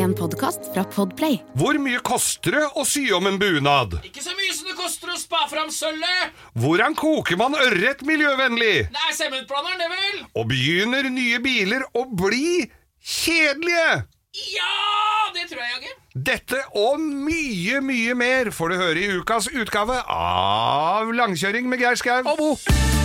En podkast fra Podplay. Hvor mye koster det å sy om en bunad? Ikke så mye som det koster å spa fram sølvet! Hvordan koker man ørret miljøvennlig? Det er sementblanderen, det vel? Og begynner nye biler å bli kjedelige? Ja, det tror jeg, Jagge. Dette og mye, mye mer får du høre i ukas utgave av Langkjøring med Geir Skau. Og Bo.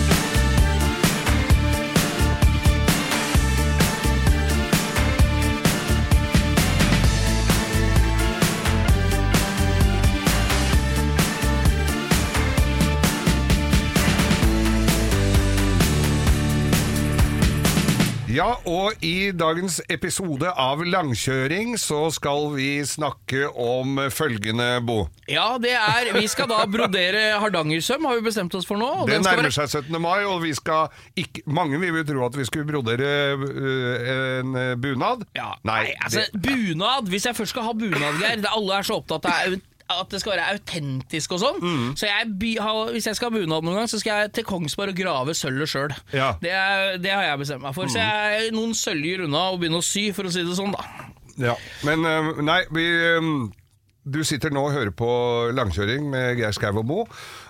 Ja, og i dagens episode av Langkjøring så skal vi snakke om følgende, Bo. Ja, det er Vi skal da brodere hardangersøm, har vi bestemt oss for nå. Det nærmer seg 17. mai, og vi skal ikke Mange vil jo tro at vi skulle brodere øh, en bunad. Ja, Nei, altså, det, bunad Hvis jeg først skal ha bunad, Geir Alle er så opptatt av at det skal være autentisk og sånn. Mm. Så jeg, by- hvis jeg skal ha bunad noen gang, så skal jeg til Kongsberg og grave sølvet sjøl. Ja. Mm. Det, det har jeg bestemt meg for. Så jeg er noen søljer unna å begynne å sy, for å si det sånn, da. ja. Men øh, nei, vi øh, Du sitter nå og hører på Langkjøring med Geir Skau og Bo,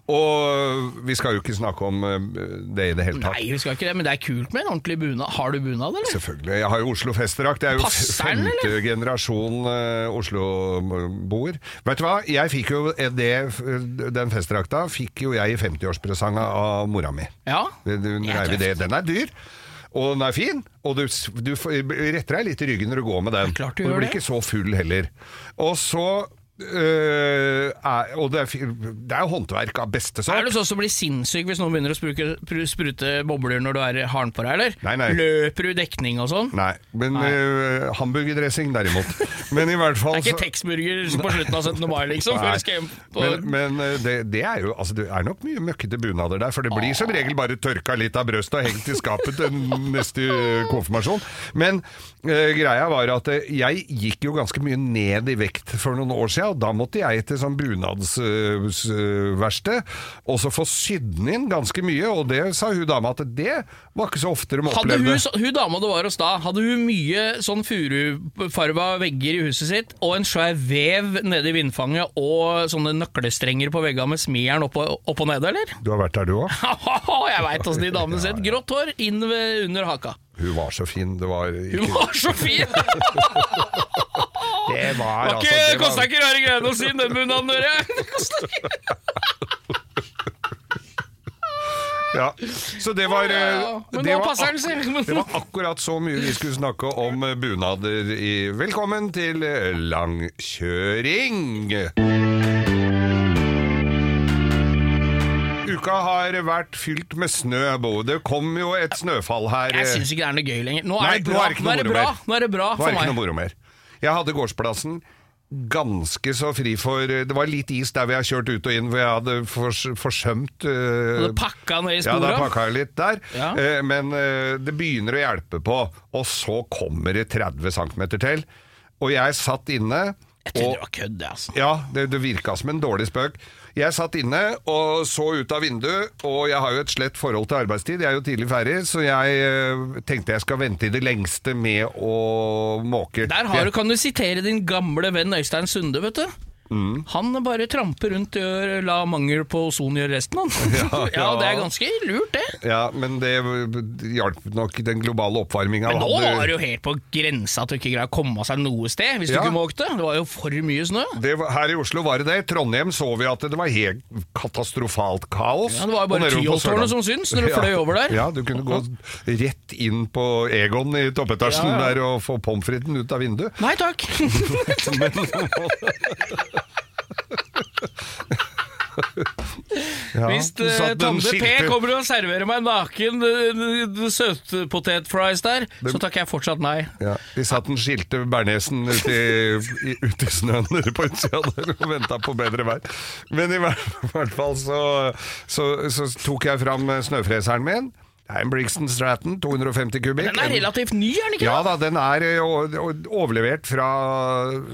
og vi skal jo ikke snakke om øh, det i det hele tatt. Nei, vi skal ikke det, men det er kult med en ordentlig bunad. Har du bunad, eller? Selvfølgelig. Jeg har jo Oslo festdrakt. Jeg er jo Passer femte eller? generasjon eh, Oslo-boer. Vet du hva? Jeg fikk jo det, den festdrakta fikk jo jeg i 50-årspresang av mora mi. Ja. Det- Den er dyr. Og den er fin, og du, du retter deg litt i ryggen når du går med den. Er klart du og du blir det. ikke så full heller. Og så øh, er, Og det er, det er håndverk av beste sort. Er du sånn som blir sinnssyk hvis noen begynner å spruke, sprute bobler når du er har på deg, eller? Nei, nei. Løper du dekning og sånn? Nei, men øh, hamburgerdressing derimot. Men i hvert fall Det er ikke Texburger på slutten av 17. mai, liksom? Men, men eh, det, det er jo altså, Det er nok mye møkkete bunader der, for det blir som regel bare tørka litt av brøstet og hengt i skapet til neste konfirmasjon. Men uh, greia var at jeg gikk jo ganske mye ned i vekt for noen år siden, og da måtte jeg til sånn bunadsverksted og så få sydd den inn ganske mye, og det sa hun dama at det var ikke så ofte de Hadde opplevde. hun, så- hun dama det var hos da, hadde hun mye sånn furufarva vegger i huset sitt, og en svær vev nede i vindfanget, og sånne nøklestrenger på veggene med smijern opp opp og nede, eller? Du har vært der du òg? Jeg veit åssen de damene ser. Grått hår inn under haka. Hun var så fin. Det var Hun var så fin! Det var altså det kosta ikke rare greiene å sy den kostet ikke. Ja, så det var eh, Ja, det var passer den ak- seg. Det var akkurat så mye vi skulle snakke om eh, bunader i Velkommen til eh, langkjøring! Uka har vært fylt med snø, Bo. Det kom jo et snøfall her. Jeg syns ikke det er noe gøy lenger. Nå Nei, er det nå bra. er det Nå er det bra, nå er det bra Nå er for det ikke meg. noe moro mer. Jeg hadde gårdsplassen ganske så fri for Det var litt is der vi har kjørt ut og inn, hvor jeg hadde fors, forsømt uh, det pakka ned i sporet? ja, da pakka jeg litt der. Ja. Uh, men uh, det begynner å hjelpe på, og så kommer det 30 cm til. Og jeg satt inne jeg trodde det var kødd, altså. ja, det, det virka som en dårlig spøk. Jeg satt inne og så ut av vinduet, og jeg har jo et slett forhold til arbeidstid. Jeg er jo tidlig ferdig, så jeg eh, tenkte jeg skal vente i det lengste med å måke. Der har du, kan du sitere din gamle venn Øystein Sunde, vet du. Mm. Han bare tramper rundt og la mangel på ozon gjøre resten, han. Ja, ja. det er ganske lurt, det. Ja, men det hjalp nok den globale oppvarminga. Men nå var det jo helt på grensa du ikke greie å komme seg noe sted hvis Ja. du ikke måkte. Det var jo for mye snø. Det her i Oslo var det det. I Trondheim så vi at det var helt katastrofalt kaos. Ja, det var jo bare Tyholttårnet som syns når du fløy over der. Ja, du kunne gå rett inn på Egon i toppetasjen Ja, ja. der og få pommes fritesen ut av vinduet. Nei takk. Ja, Hvis uh, Tande P kommer og serverer meg naken uh, søtpotetfries der, så takker jeg fortsatt nei. Ja, vi satt den skilte bærnesen ute i, ut i snøen på utsida der og venta på bedre vær. Men i hvert fall så, så, så tok jeg fram snøfreseren min. Det er en Brixton Stratton, 250 kubikk. Den er relativt ny, er den ikke? Ja da, den er eh, overlevert fra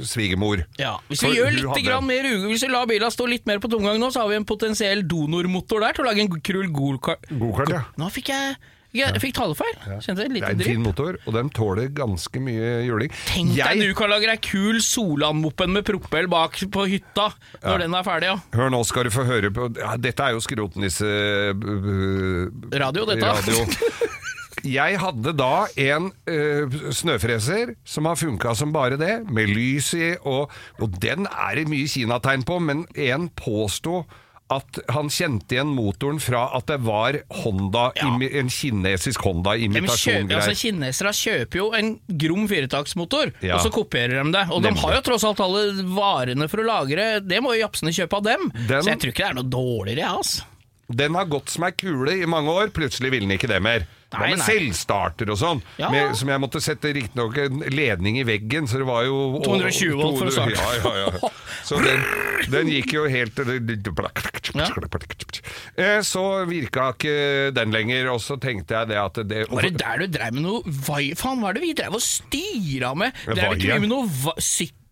svigermor. Ja, Hvis For vi gjør hun litt hadde- grann mer Hvis vi lar bila stå litt mer på tomgang nå, så har vi en potensiell donormotor der til å lage en krull golkart. Go ja. Nå fikk jeg Jeg fikk talefeil. Kjente Det er en fin motor, og den tåler ganske mye juling. Tenk Jeg- deg du kan lage ei kul Solan-moppen med propell bak på hytta når den er ferdig, ja. Hør nå skal du få høre på ja, Dette er jo skrotnisse... øh, Radio, dette. radio. Jeg hadde da en øh, snøfreser som har funka som bare det, med lys i, og, og den er det mye kinategn på, men en påsto at han kjente igjen motoren fra at det var Honda, Ja. en kinesisk Honda-imitasjon-greier. altså Kinesere kjøper jo en grom firetaktsmotor, Ja. og så kopierer de det. Og de har jo tross alt alle varene for å lagre, det må jo japsene kjøpe av dem. Den- Så jeg tror ikke det er noe dårligere, jeg, altså. Den har gått som ei kule i mange år, plutselig ville den ikke det mer. Hva var med nei. selvstarter og sånn? Ja. Med, som jeg måtte sette riktignok en ledning i veggen, så det var jo 220 volt for å starte. Ja, ja, ja. Så den, den gikk jo helt Eh, Så virka ikke den lenger, og så tenkte jeg det at det Var det der du drev med noe. Faen, hva er det vi drev og styra med? Det er ikke vi med noe va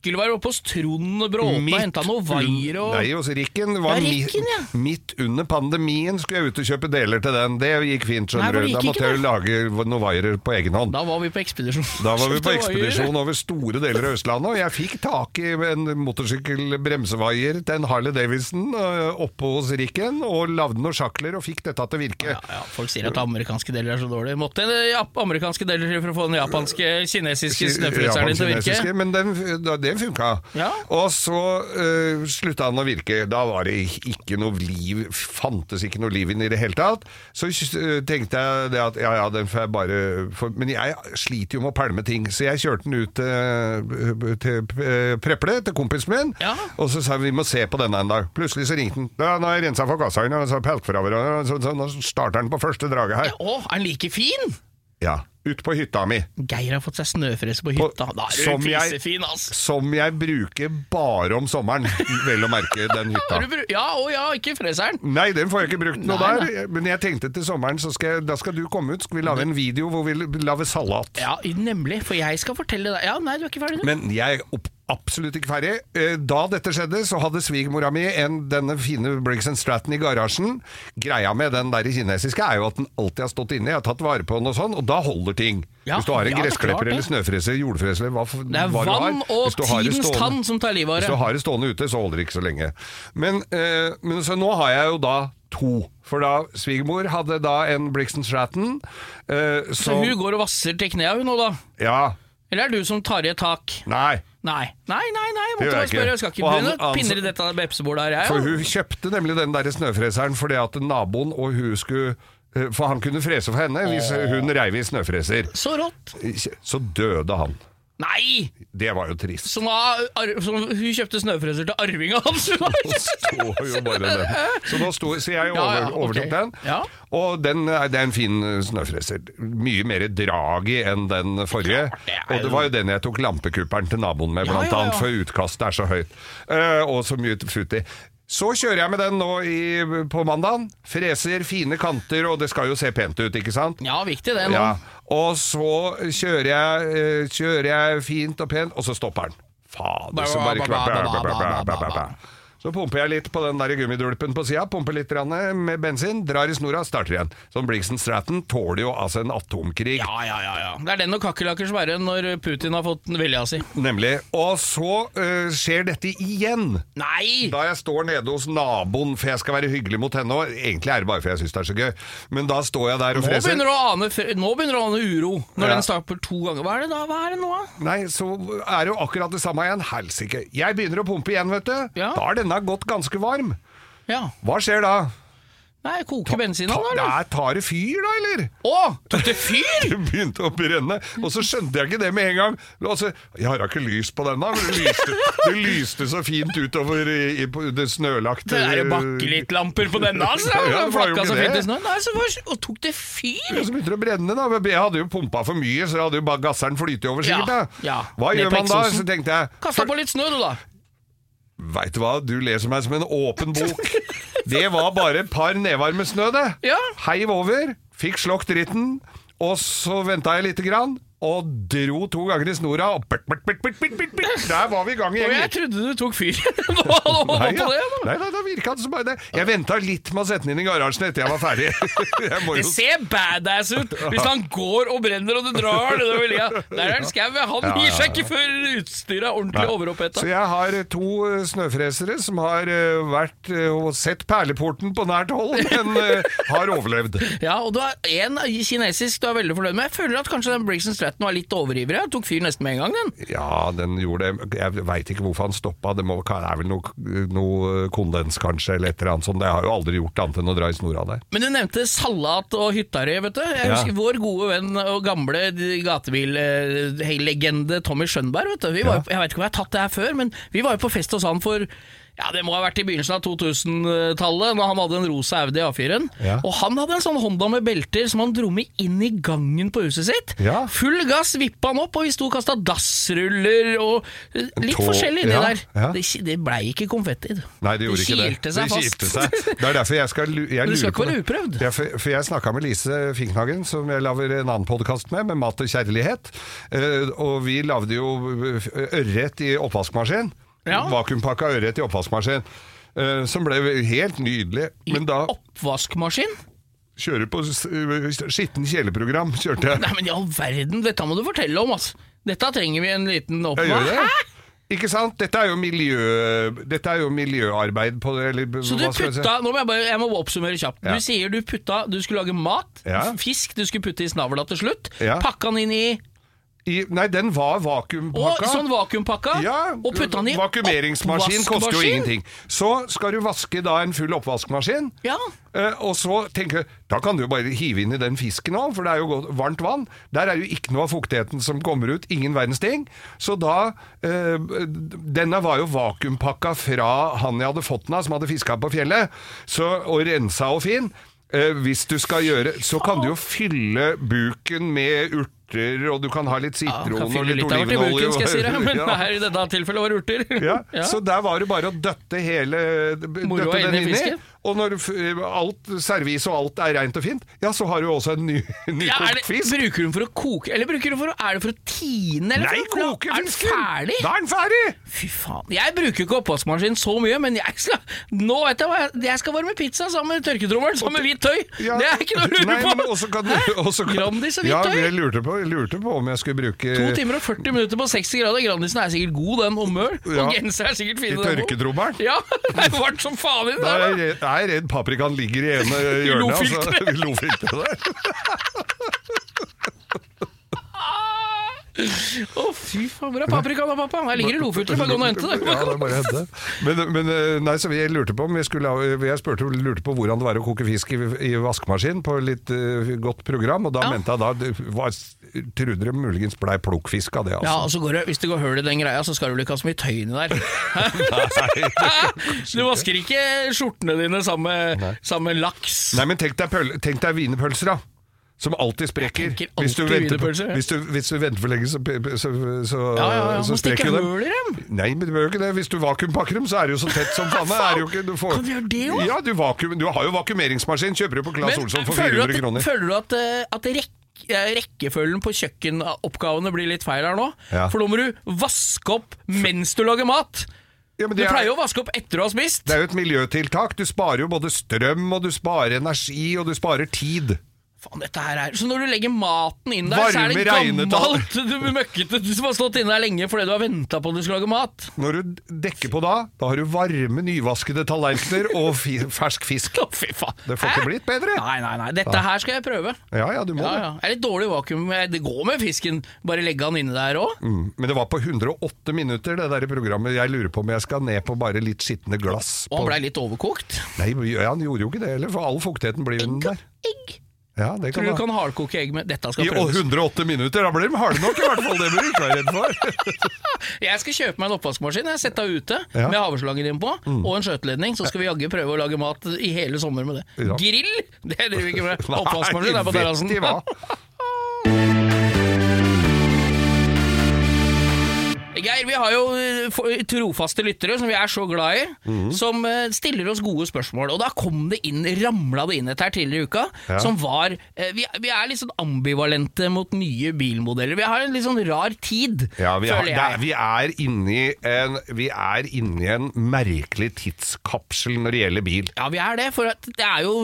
sykkelveier oppe hos Trond Bråte og henta noe vaier og Nei, hos Rikken. Var Ja, Rikken, ja. midt, under pandemien skulle jeg ut og kjøpe deler til den. Det gikk fint, skjønner du. Da måtte jeg jo lage noen vaiere på egen hånd. Da var vi på ekspedisjon. Da var vi på ekspedisjon over store deler av Østlandet, og jeg fikk tak i en motorsykkelbremsevaier til en Harley Davidson øh, oppe hos Rikken, og lagde noen sjakler og fikk dette til å virke. Ja, ja, folk sier at amerikanske deler er så dårlige. Måtte en amerikanske deler for å få den japanske, kinesiske snøfryseren din til å virke. Men den, da- det funka. Ja. Og så uh, slutta han å virke. Da var det ikke noe liv, fantes ikke noe liv inn i det hele tatt. Så uh, tenkte jeg det at ja ja, den får jeg bare for, Men jeg sliter jo med å pælme ting, så jeg kjørte den ut til, til Preple, til kompisen min, Ja. og så sa vi vi må se på denne en dag. Plutselig så ringte den. Ja, nå har jeg rensa forgasseren, og så pelt og så, så, nå starter den på første draget her. Å, er den like fin? Ja. Ut på hytta mi. Geir har fått seg snøfrese på hytta. Da er som du pissefin, altså. Som jeg bruker bare om sommeren, vel å merke, den hytta. Ja, å ja, ikke freseren. Nei, den får jeg ikke brukt noe Nei, der, men jeg tenkte til sommeren, så skal da skal du komme ut, skal vi lage en video hvor vi lager salat. Ja, nemlig. For jeg skal fortelle deg Ja, nei, du er ikke ferdig, nå. Men jeg opp, absolutt ikke ferdig. Eh, Da dette skjedde, så hadde svigermora mi en, denne fine Briggs Stratton i garasjen. Greia med den der kinesiske er jo at den alltid har stått inne, jeg har tatt vare på den og sånn, og da holder ting. Ja, Hvis du har en ja, er gressklipper eller snøfreser, jordfreser eller hva, Det er hva du har. vann og det tidens stående- tann som tar livet av Hvis du har det stående ute, så holder det ikke så lenge. Men, eh, men så nå har jeg jo da to. For da svigermor hadde da en Brixton Stratton. Eh, Så hun går og vasser til knea, hun nå, da? Ja. Eller er det du som tar i et tak? Nei. Nei, nei, nei, nei jeg måtte bare jeg spørre. Jeg skal ikke begynne å pinne i dette vepsebordet her, jeg. For hun kjøpte nemlig den der snøfreseren fordi at naboen og hun skulle eh, For han kunne frese for henne hvis hun reiv i snøfreser. Så rått. Så døde han. Nei! Det var jo trist. Så, ar- så hun kjøpte snøfreser til arvinga hans! Så, nå sto, så jeg over, ja, ok. overtok den. Ja. Og den, det er en fin eh, snøfreser. Mye mer drag i enn den forrige. det er Og det var jo den jeg tok lampekupperen til naboen med, blant ja, ja. annet, for utkastet er så høyt. Uh, og så mye futt i. Så kjører jeg med den nå i, på mandagen. Freser, fine kanter, og det skal jo se pent ut, ikke sant? Ja, viktig det nå. Ja, og så kjører jeg, eh, kjører jeg fint og pent, og så stopper den. Fader, så bare Så pumper jeg litt på den der gummidulpen på sida, pumper litt med bensin, drar i snora, starter igjen. Sånn Blixen Stratton tåler jo altså en atomkrig. Ja, ja, ja, ja. Det er den og kakerlakkers verre når Putin har fått vilja si. Nemlig. Og så eh, skjer dette igjen. Nei! Da jeg står nede hos naboen, for jeg skal være hyggelig mot henne, òg. egentlig er det bare fordi jeg syns det er så gøy, men da står jeg der og Nå freser. begynner, ane, nå begynner du å ane uro, når Ja. den starter to ganger. Hva er det da? Hva er det nå, da? Nei, så er det jo akkurat det samme igjen. Helsike. Jeg begynner å pumpe igjen, vet du. Ja. Da har denne gått ganske varm. Ja. Hva skjer da? Nei, koker bensinen det, eller? Nei, tar det fyr, da, eller? Å! Tok det fyr? Det begynte å brenne, og så skjønte jeg ikke det med en gang. Altså, jeg har da ikke lys på denne, men det lyste, det lyste så fint utover i, i, det snølagte Det er jo bakkelittlamper på denne, altså! Ja, det var jo ikke fint det. snøen. Nei, så var, og tok det fyr? Ja, så begynte det å brenne, da. Jeg hadde jo pumpa for mye, så hadde jo bare gasseren flyte over, sikkert. Ja, ja. Hva gjør man da? Så tenkte jeg Kasta på litt snø, du, da. Veit du hva, du leser meg som en åpen bok. Det var bare et par nevar med snø, det. Ja. Heiv over, fikk slokk dritten, og så venta jeg lite grann. Og dro to ganger i snora, og bert, bert, bert. Der var vi i gang Og igjen. jeg trodde du tok fyr nå, nå, Nei, ja. det. da. nei, nei, da virka det som bare det. Jeg venta litt med å sette den inn i garasjen etter jeg var ferdig. Jeg må Det ser badass ut hvis han går og brenner og du drar det lia. Der er det skau. Han gir seg ikke før utstyret er ordentlig Så jeg har eh, to eh, snøfresere som har eh, vært og sett perleporten på nært hold, men har overlevd. Ja, og du har en kinesisk du er veldig fornøyd med. Jeg føler at kanskje den Briggs Stratton var litt overivrig. Tok fyr nesten med en gang, den. Ja, den gjorde det. Jeg veit ikke hvorfor han stoppa. Det, må, er vel noe, noe kondens, kanskje, eller et eller annet sånt. Jeg har jo aldri gjort annet enn å dra i snora der. Men du nevnte salat og hyttarøy, vet du. Jeg Ja. husker Vår gode venn og gamle gatebillegende Tommy Skjønberg. vet du. Vi var, ja. Jeg vet ikke om jeg har tatt det her før, men vi var jo på fest hos han for ja, Det må ha vært i begynnelsen av 2000-tallet, når han hadde en rosa Audi A4-en. Ja. Og han hadde en sånn Honda med belter som han dro med inn i gangen på huset sitt. Ja. Full gass vippa han opp, og vi sto og kasta dassruller og eh, litt Tå- forskjellig inni ja, der. Det, det blei ikke konfetti. Nei, det gjorde ikke det. seg det fast. kilte seg. Det er derfor jeg skal jeg du skal ikke være uprøvd. Ja, for, for jeg snakka med Lise Finknagen, som jeg lager en annen podkast med, med Mat og kjærlighet. Eh, og vi lagde jo ørret i oppvaskmaskin. Ja. Vakuumpakka ørret i oppvaskmaskin. eh, som ble helt nydelig. Men da Oppvaskmaskin? kjører på s- skitten kjeleprogram, kjørte jeg. Nei, men i all verden, dette må du fortelle om, altså. Dette trenger vi en liten Jeg oppvask. det. Ikke sant? Dette er jo, miljø, dette er jo miljøarbeid på det, eller Så du hva skal jeg si? putta, nå må jeg bare, jeg må oppsummere kjapt. Ja. Du sier du putta, du skulle lage mat, Ja. fisk du skulle putte i snavla til slutt, Ja. pakka den inn i, I, nei, den var og vakuumpakka. sånn vakuumpakka, Ja, og putta den i Vakuumeringsmaskin koster jo ingenting. Så skal du vaske da en full oppvaskmaskin, Ja. eh, og så tenker du da kan du jo bare hive inn i den fisken òg, for det er jo varmt vann. Der er jo ikke noe av fuktigheten som kommer ut, ingen verdens ting. Så da eh, Denne var jo vakuumpakka fra han jeg hadde fått den av, som hadde fiska på fjellet, så, og rensa og fin. Eh, hvis du skal gjøre Så kan du jo fylle buken med urter, og du kan ha litt Ja, sitron kan og litt litt olivenolje. buken, skal jeg si det, men Ja. her i dette tilfellet var det urter. Ja, Ja. Så der var det bare å døtte hele Moro døtte den inni. Og når alt servis og alt er reint og fint, ja, så har du også en ny, Ja, nykokt det, fisk. bruker du den for å koke, eller bruker du den for å, er det for å tine? Eller Nei, koke Er den ferdig? Da er den ferdig! Fy faen. Jeg bruker ikke oppvaskmaskin så mye, men jeg skal, nå vet jeg hva jeg, jeg skal varme pizza sammen med tørketrommelen, sammen med hvitt tøy. Ja. Det er ikke noe å lure Nei, på. men også kan du, også kan, Grandis og hvitt tøy. jeg lurte på, jeg lurte på om jeg skulle bruke To timer og 40 minutter på 60 grader. Grandisen er sikkert god, den, og mør. Ja. Og genser er sikkert i fine. den tørketrommelen. Ja, det er varmt som faen i Da der. Er redd- paprikaen ligger i ene hjørnet. altså. I lofilteret der. Å, fy faen. Hvor er paprikaen da, pappa? Her ligger det lofilter. Bare gå og hente det. Ja, det er bare å hente. Men, men eh, nei, så jeg lurte på om vi skulle Jeg spurte, lurte på hvordan det var å koke fisk i, i vaskemaskin på litt uh, godt program, og da Ja. mente jeg da var, Trodde det muligens blei plukkfisk av det, Ja, altså. og så går det, Hvis det går hull i den greia, så skal du vel ikke ha så mye tøy inni der. Du vasker ikke skjortene dine sammen med, sammen med laks. Nei, men tenk deg, pøl, tenk deg wienerpølser, da. Som alltid sprekker. Tenker Hvis du, venter på, hvis, du, hvis du venter for lenge, så, så, så, Ja, ja, ja. så sprekker dem. hull i dem. Nei, men det jo ikke det. Hvis du vakuumpakker dem, så er det jo så tett som faen. Du får, Kan du gjøre det også? Ja, du, vakuum, du har jo vakuumeringsmaskin. Kjøper du på Claes Olsson for 400 at, kroner. føler du at, eh, at rekk, eh, rekkefølgen på kjøkkenoppgavene blir litt feil her nå? Ja. For nå må du vaske opp mens du lager mat. Ja, men Du er- pleier jo å vaske opp etter du har spist. Det er jo et miljøtiltak. Du sparer jo både strøm, og du sparer energi, og du sparer tid. Faen, dette her er Så når du legger maten inn der, så er det gammelt, du møkkete du som har stått inne der lenge fordi du har venta på at du skal lage mat. Når du dekker på da, da har du varme, nyvaskede tallerkener og fi fersk fisk. Oh, fy faen. Det får ikke blitt bedre. Nei, nei, nei. Dette her skal jeg prøve. Ja, ja, du må Ja, det. ja. Er litt dårlig vakuum. Det går med fisken. Bare legge han inne der òg. Mm. Men det var på 108 minutter, det der programmet. Jeg lurer på om jeg skal ned på bare litt skitne glass. Og han blei litt overkokt. Nei, han gjorde jo ikke det heller, for all fuktigheten blir jo den der. Egg. Ja, det Tror du du kan hardkoke egg med Dette skal I prøves. 108 minutter, da blir de harde nok i hvert fall. Det bør du ikke være redd for. Jeg skal kjøpe meg en oppvaskmaskin. Jeg har sett deg ute Ja. Mm. med havreslangen innpå, og en skjøteledning. Så skal vi jaggu prøve å lage mat i hele sommer med det. Ja. Grill! Det driver vi ikke med. Oppvaskmaskin er på Nei, terrassen. vet de hva? Geir, vi har jo eh, trofaste lyttere som vi er så glad i, mm. som eh, stiller oss gode spørsmål. Og da kom det inn, ramla det inn et her tidligere i uka, Ja. som var eh, vi, vi er litt sånn ambivalente mot nye bilmodeller. Vi har en litt sånn rar tid, Ja, vi, føler er, jeg. vi, er inni en, vi er inni en merkelig tidskapsel når det gjelder bil. Ja, vi er det, for det er jo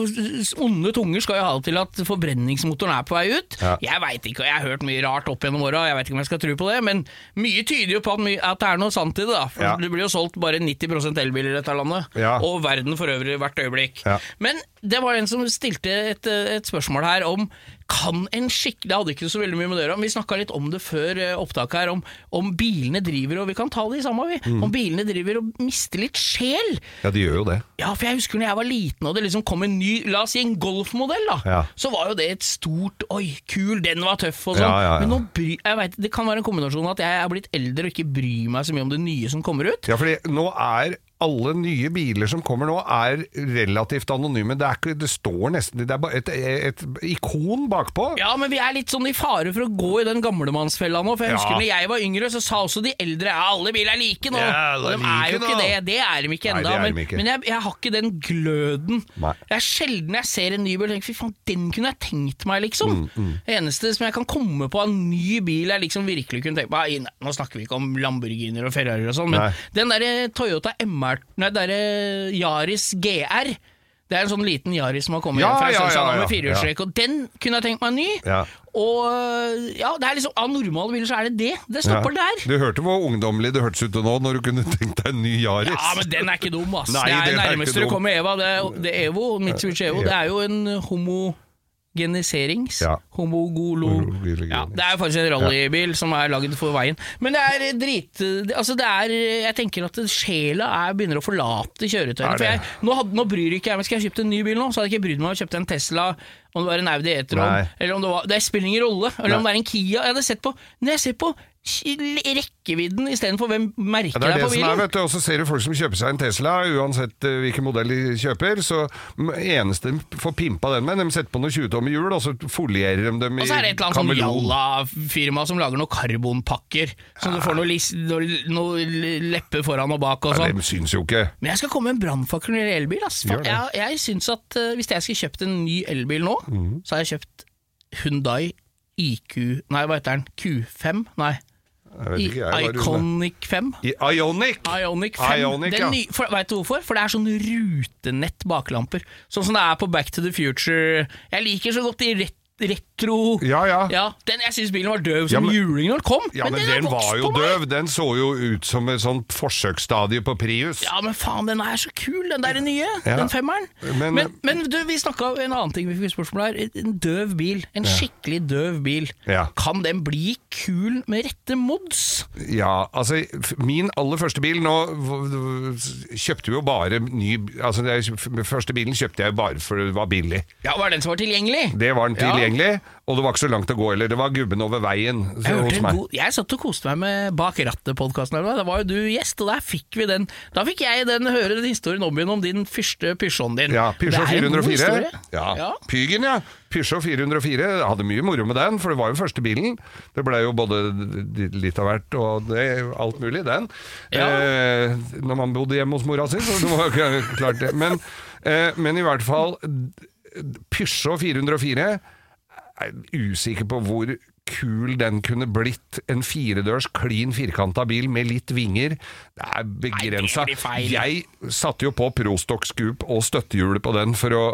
Onde tunger skal jo ha det til at forbrenningsmotoren er på vei ut. Ja. Jeg veit ikke, og jeg har hørt mye rart opp gjennom åra, jeg vet ikke om jeg skal tro på det, men mye tyder jo på at, at det er noe sant i det, da. For Ja. det blir jo solgt bare 90 elbiler i dette landet, Ja. og verden for øvrig hvert øyeblikk. Men det var en som stilte et, et spørsmål her om kan en skikkelig Det hadde ikke så veldig mye med det å gjøre, vi snakka litt om det før eh, opptaket her, om, om bilene driver, og vi kan ta det i samme, vi, Mm. om bilene driver og mister litt sjel. Ja, de gjør jo det. Ja, for jeg husker når jeg var liten og det liksom kom en ny, la oss si en golfmodell da, Ja. så var jo det et stort, oi, kul, den var tøff og sånn. Ja, ja. Men nå bry, jeg vet, det kan være en kombinasjon at jeg er blitt eldre og ikke bryr meg så mye om det nye som kommer ut. Ja, fordi nå er alle nye biler som kommer nå, er relativt anonyme. Det, er ikke, det står nesten Det er et, et, ikon bakpå. Ja, men vi er litt sånn i fare for å gå i den gamlemannsfella nå, for jeg Ja. husker når jeg var yngre, så sa også de eldre ja, alle biler er like nå. Ja, er de er jo like ikke nå. det. Det er de ikke ennå. Men, ikke. men jeg, jeg har ikke den gløden. Nei. Det er sjelden jeg ser en ny bil og tenker fy faen, den kunne jeg tenkt meg, liksom. Mm, Det eneste som jeg kan komme på av ny bil jeg liksom virkelig kunne tenkt meg Nå snakker vi ikke om Lamborghiner og Ferrari og sånn, men Nei. den derre Toyota MR Nei, derre Yaris GR. Det er en sånn liten Yaris som har kommet Ja, fra ja, Sønsand ja, med firehjulstrekk, og den kunne jeg tenkt meg ny. Ja. Og ja, det er liksom Av normale biler så er det det. Det stopper der. Du hørte hvor ungdommelig det hørtes ut nå når du kunne tenkt deg en ny Yaris. Ja, men den er ikke dum, ass. Nei, det er nærmeste du kommer Eva. Det er, det er Evo, Mitsubishi Evo. Det er jo en homogeniserings... Ja. Homogolo... Ja, det er faktisk en rallybil som er lagd for veien. Men det er drit... Altså, det er Jeg tenker at sjela er, begynner å forlate kjøretøyene. For jeg, nå, nå bryr ikke jeg meg. Skal jeg kjøpt en ny bil nå, så hadde jeg ikke brydd meg om jeg kjøpe en Tesla, om det var en Audi E-tron, eller om det var Det spiller ingen rolle. Eller om det er en Kia. Jeg hadde sett på Når jeg ser på rekkevidden istedenfor hvem merker Ja, det er det på som bilen. er, vet du. Og så ser du folk som kjøper seg en Tesla, uansett eh, hvilken modell de kjøper. Så eneste de får pimpa den med, de setter på noen 20-tomme hjul, og så folierer de dem i Og så er det et eller annet sånn. Jalla-firma som lager noen karbonpakker, så du får noe, lis, noe, lepper foran og bak og Ja, sånn. de syns jo ikke. Men jeg skal komme med en brannfakkel når det elbil. Ass. Jeg, jeg syns at uh, hvis jeg skulle kjøpt en ny elbil nå, mm. så har jeg kjøpt Hundai IQ Nei, hva heter den? Q5? Nei. I. Iconic 5? I Ionic! Ionic 5. Ionic, ja. ny- for, vet du hvorfor? For det er sånn rutenett baklamper. Sånn som det er på Back to the Future. Jeg liker så godt de ret retro Ja, ja. Ja, den, Jeg syns bilen var døv Ja, som men- juling når den kom, Ja, men men den den var jo meg. døv. Den så jo ut som et sånt forsøksstadie på Prius. Ja, men faen, den er så kul, den der nye. Ja. Den femmeren. Men- Men, men, du, vi snakka om en annen ting vi fikk spørsmål her. En døv bil. En skikkelig døv bil. Ja. Kan den bli kul med rette mods? Ja, altså min aller første bil Nå kjøpte vi jo bare ny Altså den første bilen kjøpte jeg bare for det var billig. Ja, Var den som var tilgjengelig? Det var den Ja. Tilgjengelig, og det var ikke så langt å gå heller. Det var gubben over veien så, Jeg, hos meg. god, jeg satt og koste meg med Bak rattet-podkasten. Da var jo du gjest, og der fikk vi den Da fikk jeg den, høre den historien om igjen om din første Peugeoten din. Ja, Pysjå Peugeot er en god 404. historie. Ja. Ja. Pygen, ja. Pysjå 404. Jeg hadde mye moro med den, for det var jo første bilen. Det ble jo både litt av hvert og det, alt mulig, den. Ja. Eh, når man bodde hjemme hos mora si, så det var klart det. Men, eh, men i hvert fall Pysjå 404 er usikker på hvor kul den kunne blitt. En firedørs, klin firkanta bil med litt vinger. Det er begrensa. Jeg satte jo på Prostock Scoop og støttehjulet på den for å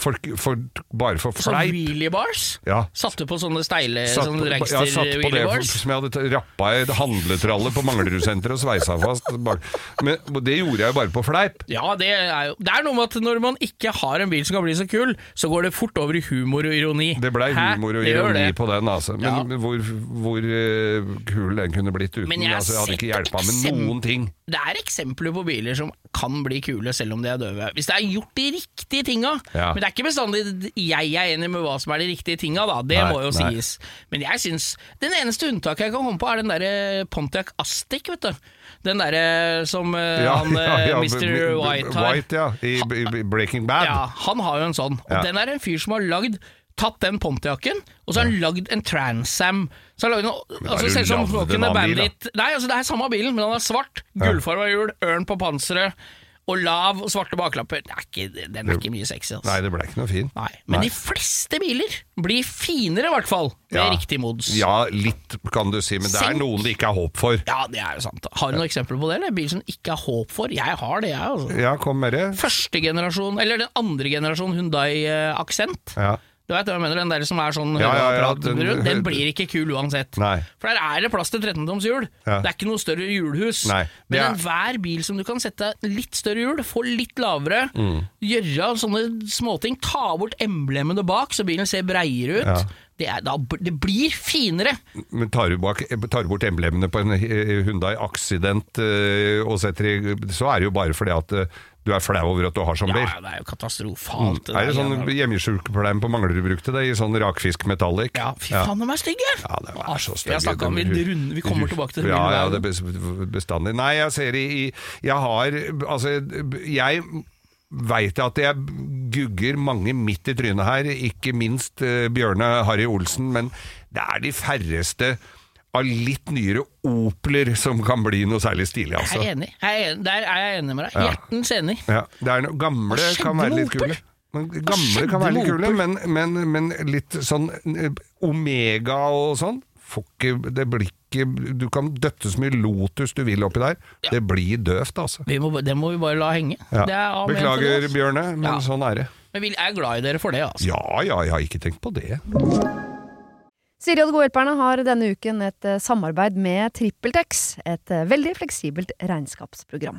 for, for, bare for fleip fleip. wheelie bars? Ja. Satte på sånne steile Satt sånne ja, satt på det for, som jeg hadde rappa i et handletralle på Manglerudsenteret og sveisa fast. Men det gjorde jeg jo bare på fleip. Ja, det er jo Det er noe med at når man ikke har en bil som kan bli så kul, så går det fort over i humor og ironi. Det blei humor og Det ironi på den, altså. Men Ja. men hvor, hvor eh, kul den kunne blitt uten Men jeg altså, Jeg hadde ikke hjelpa med noen ting. Det er eksempler på biler som kan bli kule selv om de er døve. Hvis det er gjort de riktige tinga. Ja. Men det er ikke bestandig jeg er enig med hva som er de riktige tinga, da. Det Nei, må jo nei. sies. Men jeg syns Den eneste unntaket jeg kan komme på, er den derre Pontiac Astic, vet du. Den derre som eh, Ja, han ja, eh, Mr. White har. White, ja, i, i Breaking Bad. Ja, han har jo en sånn. Og den er en fyr som har lagd tatt den Pontiacen, og så har han lagd en Transam. Så har han lagd noe, altså, selv som lagd the. Bandit. Nei, altså det er samme bilen, men han er svart. Gullfarga hjul, ørn på panseret, og lav og svarte baklapper. Det er ikke, den er ikke mye sexy, altså. Nei, det ble ikke noe fin. Nei, Men Nei. de fleste biler blir finere, i hvert fall, med Ja. riktig mods. Ja, litt kan du si, men det er Senk. noen det ikke er håp for. Ja, det er jo sant. Har du noen eksempler på det? eller? Bil som ikke er håp for? Jeg har det, jeg. altså. Ja, kom med det. Første generasjon, eller den andre generasjon Hyundai eh, Accent. Ja. Du vet hva jeg mener, Den der som er sånn Ja, ja, ja, den- den blir ikke kul uansett. Nei. For der er det plass til 13-toms hjul. Det er ikke noe større hjulhus. Nei, Men er- enhver bil som du kan sette litt større hjul, få litt lavere, Mm. gjøre sånne småting, ta bort emblemene bak så bilen ser breiere ut. Det, er, da, det blir finere. Men tar du, bak, tar du bort emblemene på en Hundai Hyundai Accident, eh, og setter i, så er det jo bare fordi at eh, du er flau over at du har sånn bil. Ja, det er jo katastrofalt. Er det sånn hjemmesykepleien på Manglerud brukte det, i sånn rakfisk metallic? Ja, fy faen, de er stygge! Ja, det er så Vi Jeg om vi, runde, vi kommer tilbake til det. Ja, ja, det er bestandig. Nei, jeg ser i Jeg har Altså, jeg veit at jeg gugger mange midt i trynet her, ikke minst uh, Bjørne Harry Olsen, men det er de færreste av litt nyere Opeler som kan bli noe særlig stilig, Jeg altså. er enig. Jeg er enig. Der er jeg enig med deg. Ja. Hjertens enig. Ja, det er noe, gamle kan være litt kule. Men gamle kan være litt kule, men, men, men litt sånn eh, Omega og sånn får ikke, det blir ikke Du kan døtte så mye Lotus du vil oppi der. Det blir døvt, altså. Vi må, det må vi bare la henge. Ja. Det er amen det, Beklager, altså. Bjørne, men Ja. sånn er det. Men vi er glad i dere for det, altså. Ja ja, jeg har ikke tenkt på det. Siri og de gode hjelperne har denne uken et eh, samarbeid med TrippelTex, et eh, veldig fleksibelt regnskapsprogram.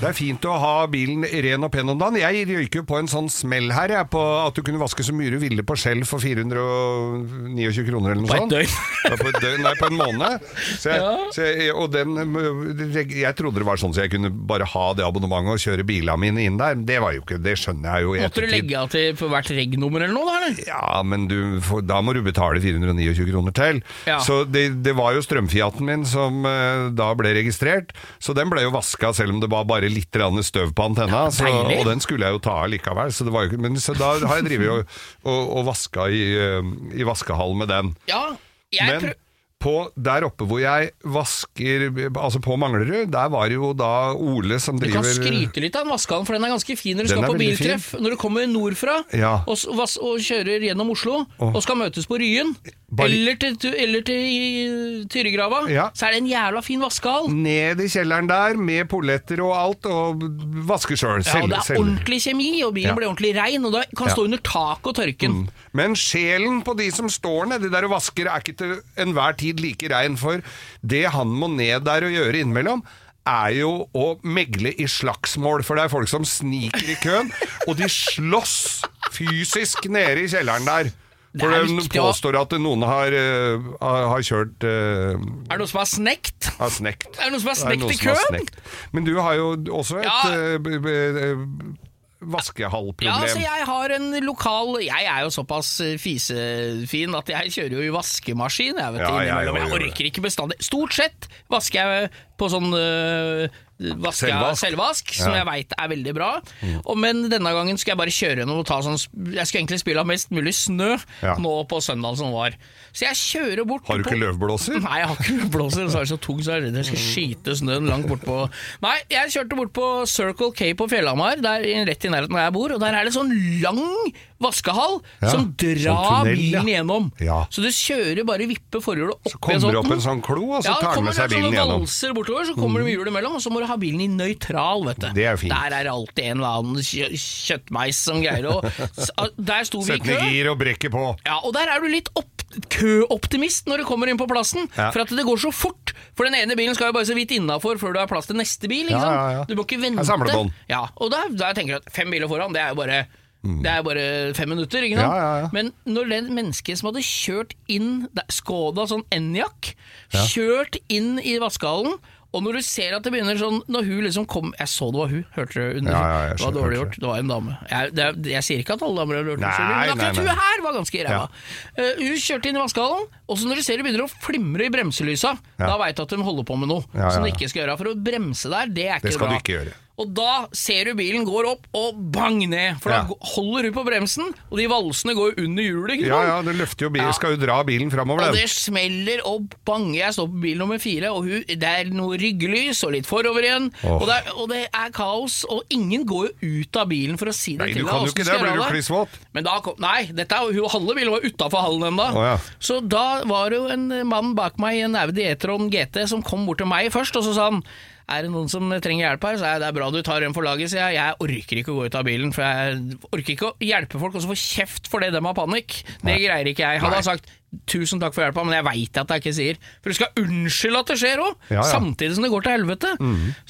Det er fint å ha bilen ren og pen om dagen. Jeg røyker jo på en sånn smell her, jeg, på at du kunne vaske så mye du ville på skjell for 429 kroner eller noe På et sånt. døgn. På et døgn, nei, på en måned. Så jeg, Ja. så jeg, og den, jeg trodde det var sånn så jeg kunne bare ha det abonnementet og kjøre bilene mine inn der. Det var jo ikke, det skjønner jeg jo i Måtte du legge av til for hvert reg-nummer eller noe, da? eller? Ja, men du, for, da må du betale 429 kroner til. Ja. Så det, det var jo strømfiaten min som eh, da ble registrert, så den ble jo vaska selv om det var bare litt grann støv på antenna. så, og den skulle jeg jo ta av likevel, så, det var jo, men, så da har jeg drevet og, og, og vaska i, eh, i vaskehall med den. Ja, jeg Men på, der oppe hvor jeg vasker, altså på Manglerud, der var det jo da Ole som driver Du kan skryte litt av den vaskehallen, for den er ganske fin når du skal på biltreff. biltreff. Når du kommer nordfra Ja. og, s- og kjører gjennom Oslo og skal møtes på Ryen, eller til, eller til Tyrigrava, Ja. så er det en jævla fin vaskehall. Ned i kjelleren der med polletter og alt, og vaske sjøl. Ja, og det er ordentlig kjemi, og bilen Ja. blir ordentlig rein, og da kan stå under taket og tørke den. Men sjelen på de som står nedi der og vasker, er ikke til enhver tid like rein. For det han må ned der og gjøre innimellom, er jo å megle i slagsmål. For det er folk som sniker i køen, og de slåss fysisk nede i kjelleren der. For de viktig å- påstår at noen har, eh, har har kjørt uh, Er det noen som har snekt? har snekt. Er det noen som har snekt i køen? Men du har jo også et Ja. eh, b- b- eh, vaskehallproblem. Ja, altså jeg har en lokal Jeg er jo såpass fisefin at jeg kjører jo i vaskemaskin. Jeg, vet, Ja, jeg jeg, jeg orker ikke bestandig. Stort sett vasker jeg på sånn øh, vaske, Selvvask. selvvask, som Ja. jeg veit er veldig bra. Og, men denne gangen skal jeg bare kjøre gjennom og ta sånn Jeg skulle egentlig spille av mest mulig snø Ja. nå på søndagen som var. Så jeg kjører bort Har du på- ikke løvblåser? Nei, jeg har ikke løvblåser. så er det så tung så jeg er redd jeg skal skyte snøen langt bort på Nei, jeg kjørte bort på Circle K på Fjellhamar, rett i nærheten av der jeg bor, og der er det sånn lang vaskehall Ja, som sånn drar tunnel, bilen gjennom. Ja. Så du kjører bare vipper forhjulet opp Så kommer det opp en sånn klo, og så tar den med seg bilen gjennom. Mm. valser bortover, så kommer det med hjulet imellom, og så må du ha bilen i nøytral, vet du. Det er fint. Der er det alltid en eller annen kjø kjøttmeis som greier å Der sto vi i kø. gir og brekker på. Ja, og der er du litt opp køoptimist når du kommer inn på plassen, Ja. for at det går så fort. For den ene bilen skal jo bare så vidt innafor før du har plass til neste bil. Ja, ja. Du må ikke vente. Ja, og da, da tenker jeg at fem biler foran, det er jo bare Det er bare fem minutter, ikke sant? Ja, ja, ja. Men når det mennesket som hadde kjørt inn Skoda sånn Enyaq, kjørt inn i vaskehallen og når du ser at det begynner sånn Når hun liksom kom Jeg så det var hun, hørte du? Under, Ja, ja, det var dårlig gjort. Det var en dame. Jeg, det, jeg sier ikke at alle damer har lurt Nei, men akkurat hun her var ganske ræva. Eh, hun kjørte inn i vaskehallen, og så når du ser det begynner å flimre i bremselysa, Ja. da veit du at de holder på med noe Ja, ja, som de ikke skal gjøre. For å bremse der, det er ikke bra. Det skal bra. du ikke gjøre. Og da ser du bilen går opp og bang ned, for da holder du på bremsen, og de valsene går under hjulet. Ja ja, det løfter jo bilen, skal jo dra bilen framover, Og det smeller og banger. Jeg står på bil nummer fire, og hun, det er noe ryggelys og litt forover igjen. Oh. Og, det er, og det er kaos, og ingen går jo ut av bilen for å si det Nei, til du kan jo ikke det, blir du det. kliss våt. Men da kom, nei, dette er, halve bilen var utafor hallen ennå. Oh, ja. Så da var det jo en mann bak meg i en Audi E-tron GT som kom bort til meg først, og så sa han er det noen som trenger hjelp her? Så er det bra du tar en for laget, sier jeg. Jeg orker ikke å gå ut av bilen, for jeg orker ikke å hjelpe folk og så få kjeft fordi de har panikk. Det greier ikke jeg. Hadde jeg sagt tusen takk for hjelpa, men jeg veit at jeg ikke sier. For du skal unnskylde at det skjer òg, Ja, ja. samtidig som det går til helvete.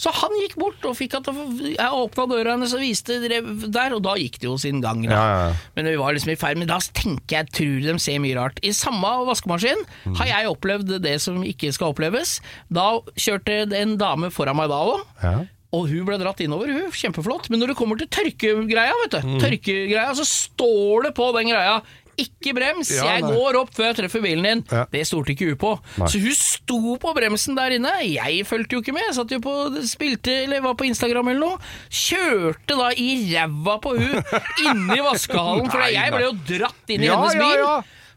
Så han gikk bort og fikk at jeg åpna døra hennes og viste der, og da gikk det jo sin gang. Ja. Men vi var liksom i ferd med da tenker jeg, tror de ser mye rart. I samme vaskemaskin har jeg opplevd det som ikke skal oppleves. Da kjørte en dame foran meg da òg. Og hun ble dratt innover, hun. Kjempeflott. Men når det kommer til tørkegreia, vet du, Mm. tørkegreia, så står det på den greia ikke brems, Ja, jeg går opp før jeg treffer bilen din. Ja. Det stolte ikke hun på. Nei. Så hun sto på bremsen der inne. Jeg fulgte jo ikke med, jeg satt jo på, spilte eller var på Instagram eller noe. Kjørte da i ræva på hun inni vaskehallen, for jeg ble jo dratt inn i hennes bil.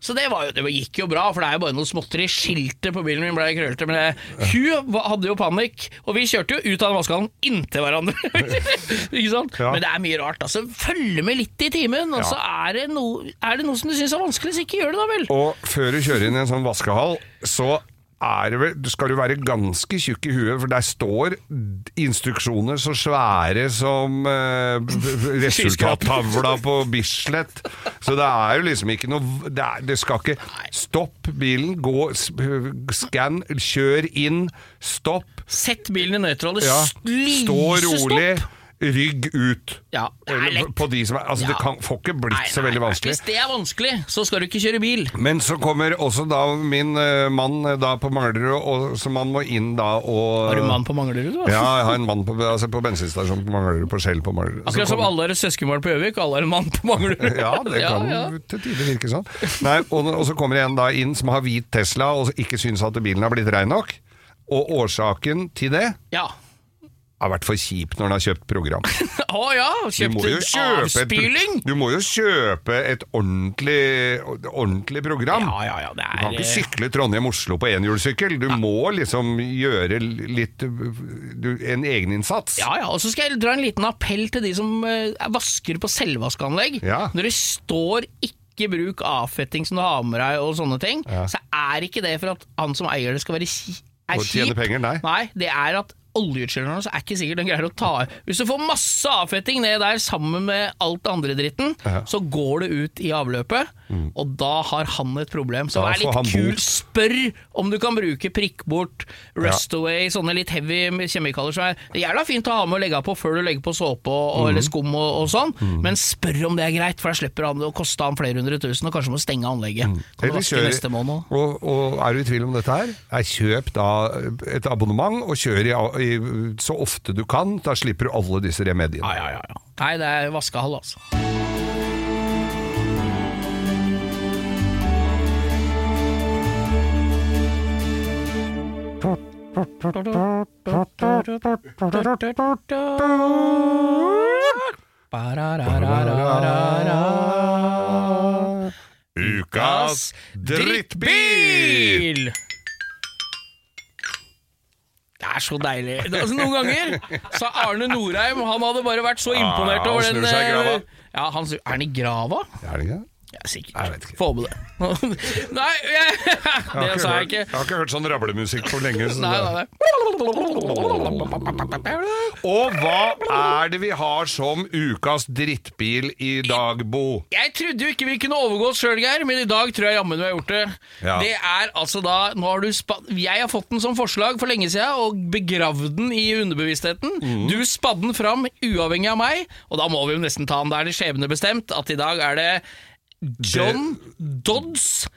Så det, var jo, det gikk jo bra, for det er jo bare noe småtteri. Skiltet på bilen min ble krøllete. Men det, hun hadde jo panikk, og vi kjørte jo ut av den vaskehallen inntil hverandre. ikke sant? Ja. Men det er mye rart. altså Følg med litt i timen, og så er, det noe- er det noe som du syns er vanskelig, så ikke gjør det da vel. Og før du kjører inn i en sånn vaskehall, så er det vel, skal du være ganske tjukk i huet, for der står instruksjoner så svære som eh, resultattavla på Bislett. Så det er jo liksom ikke noe Det, er, det skal ikke Stopp bilen, gå, skann, kjør inn, stopp. Sett bilen i nøytral, det Ja. Stå rolig, stopp. Rygg ut. Ja, det er lett. På de som er, altså Ja. Det kan, får ikke blitt Nei, så veldig nei. vanskelig. Hvis det er vanskelig, så skal du ikke kjøre bil. Men så kommer også da min uh, mann eh, da på Manglerud, og så man må inn da og Har du mann på Manglerud, du? Ja, jeg har en mann på, altså på bensinstasjonen på Manglerud, på Shell på Manglerud. Akkurat som alle er søskenbarn på Gjøvik, alle har en mann på Manglerud. Ja, det kan ja. til tider virke sånn. Nei, og, og så kommer det en da inn som har hvit Tesla og ikke syns at bilen har blitt rein nok. Og årsaken til det Ja. Har vært for kjipt når han har kjøpt program. Å ja, Du kjøpt kjøpe avspyling! et, du må jo kjøpe et ordentlig, ordentlig program. Ja, ja, ja, det Du kan er ikke sykle Trondheim-Oslo på enhjulssykkel. Du må liksom gjøre litt du, En egeninnsats. Ja, ja, og så skal jeg dra en liten appell til de som eh, vasker på selvvaskeanlegg. Ja. Når det står ikke bruk avfetting som du har med deg og sånne ting, Ja. så er ikke det for at han som eier det skal være kjip. er kjip. penger, nei. det er at oljeutskylleren, så er ikke sikkert den greier å ta Hvis du får masse avfetting ned der sammen med alt det andre dritten, så går det ut i avløpet, og da har han et problem. Så vær litt kul. bort. Spør om du kan bruke prikkbort, rust away, sånne litt heavy kjemikalier som er det jævla fint å ha med å legge på før du legger på såpe og, og, eller skum og, og sånn, men spør om det er greit, for da slipper han det å koste han flere hundre tusen, og kanskje må stenge anlegget. Kan du vaske neste måned? Og, og er du i tvil om dette her, er kjøp da et abonnement og kjør i, i, så ofte du kan. Da slipper du alle disse remediene. Ja, ja, ja, ja. Nei, det er vaskehall, altså. Ukas drittbil! Det er så deilig. Altså, noen ganger sa Arne Norheim Han hadde bare vært så imponert over den eh, Ja, han, Er han i grava? Er det ikke? Ja, sikkert. Jeg. Få med det. Nei, jeg, det har sa jeg ikke. jeg har ikke hørt sånn rablemusikk på lenge. Så Nei, nei, nei. Og hva er det vi har som ukas drittbil i dag, Bo? Jeg trodde jo ikke vi kunne overgå oss sjøl, Geir, men i dag tror jeg jammen vi har gjort det. Ja. Det er altså da nå har du Jeg har fått den som forslag for lenge siden og begravd den i underbevisstheten. Mm. Du spadde den fram uavhengig av meg, og da må vi jo nesten ta den. Da er det skjebnebestemt at i dag er det John Dodds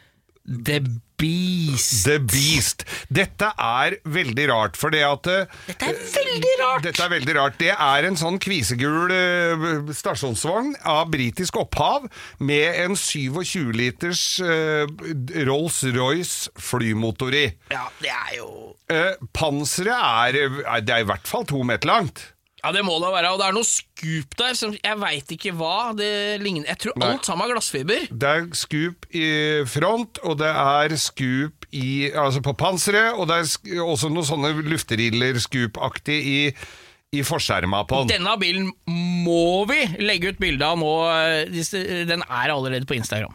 The Beast. The Beast. Dette er veldig rart, for det at eh, Dette er veldig rart! Dette er veldig rart. Det er en sånn kvisegul eh, stasjonsvogn av britisk opphav med en 27 liters uh, Rolls-Royce flymotor i. Ja, det er jo Uh, panseret er, er Det er i hvert fall to meter langt. Ja, det må det være. Og det er noe skup der som jeg veit ikke hva det ligner Jeg tror Nei. alt sammen er glassfiber. Det er skup i front, og det er skup i, altså på panseret, og det er sk også noen sånne lufteriller skupaktig i, i forskjerma på den. Denne bilen må vi legge ut bilde av nå. eh, Den er allerede på Instagram.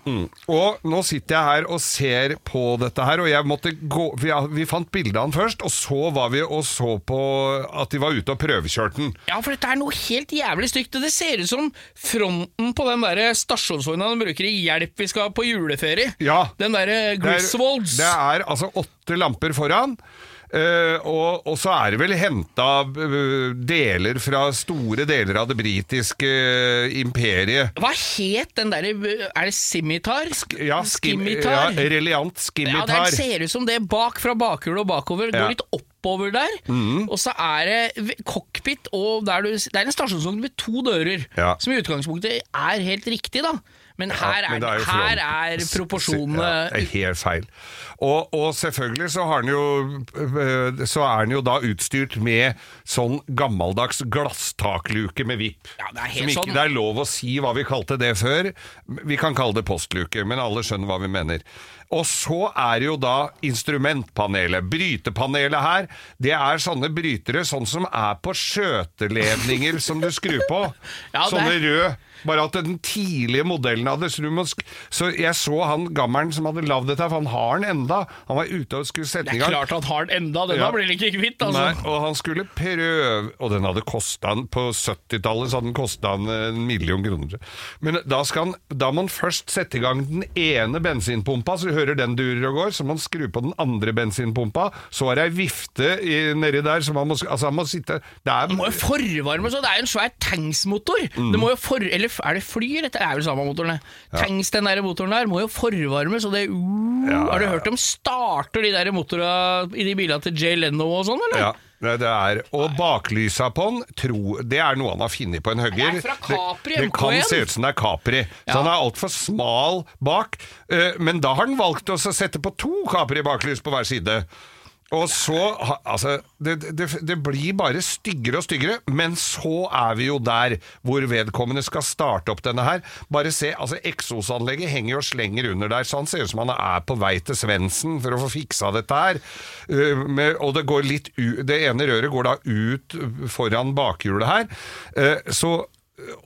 Og nå sitter jeg her og ser på dette her, og jeg måtte gå Vi, vi fant bildet av den først, og så var vi og så på at de var ute og prøvekjørte den. Ja, for dette er noe helt jævlig stygt. Det ser ut som fronten på den der stasjonsvogna de bruker i Hjelp vi skal på juleferie. Ja. Den derre Det er, Griswolds. det er altså åtte lamper foran. Eh, og, og så er det vel henta deler fra store deler av det britiske eh, imperiet. Hva het den derre Er det Scimitar? Ja, skim, ja, Skimitar? Ja, skimitar. det ser ut som det bak fra bakhjulet og bakover. Ja. Går litt oppover der. Og så er det cockpit, og der du, det er en stasjonsvogn med to dører. Ja. Som i utgangspunktet er helt riktig, da. Men her Ja, men er, her er proporsjonene Ja, er helt feil. Og, og selvfølgelig så, har den jo, øh, så er den jo da utstyrt med sånn gammeldags glasstakluke med vipp. Ja, det er helt ikke sånn. det er lov å si hva vi kalte det før. Vi kan kalle det postluke, men alle skjønner hva vi mener. Og så er det jo da instrumentpanelet. Brytepanelet her, det er sånne brytere sånn som er på skjøteledninger som du skrur på. Ja, er- sånne rød. Bare at den tidlige modellen av det. Så, sk så jeg så han gammelen som hadde lagd dette, for han har den enda. Han var ute og skulle sette i gang. Det er klart han har den enda, den Ja. blir ikke kvitt, altså. Nei, og han skulle prøve Og den hadde kosta han På 70-tallet så hadde den kosta han en million kroner. Men da, han, da må han først sette i gang den ene bensinpumpa, så du hører den durer og går. Så må han skru på den andre bensinpumpa. Så er det ei vifte i, nedi der, så man må, altså han må sitte Det er må jo forvarme så det er jo en svær tanksmotor. Mm. Det må jo for, eller er det fly, eller? Det er vel samme motorene? Ja. Tanks, den der motoren der, må jo forvarmes, og det uh, Ja, Har du hørt dem starter de der motorene i de bilene til Jay Leno og sånn, eller? Ja, det det er. Og baklysa på den, tro, det er noe han har funnet på en hugger. Det Capri det, det kan se ut som det er Capri. Så Ja. han er altfor smal bak. Eh, Men da har han valgt å sette på to Capri-baklys på hver side. Og så Altså, det, det, det blir bare styggere og styggere, men så er vi jo der hvor vedkommende skal starte opp denne her. Bare se, altså eksosanlegget henger og slenger under der, så han ser ut som han er på vei til Svendsen for å få fiksa dette her. Uh, med, og det går litt u Det ene røret går da ut foran bakhjulet her. Uh, så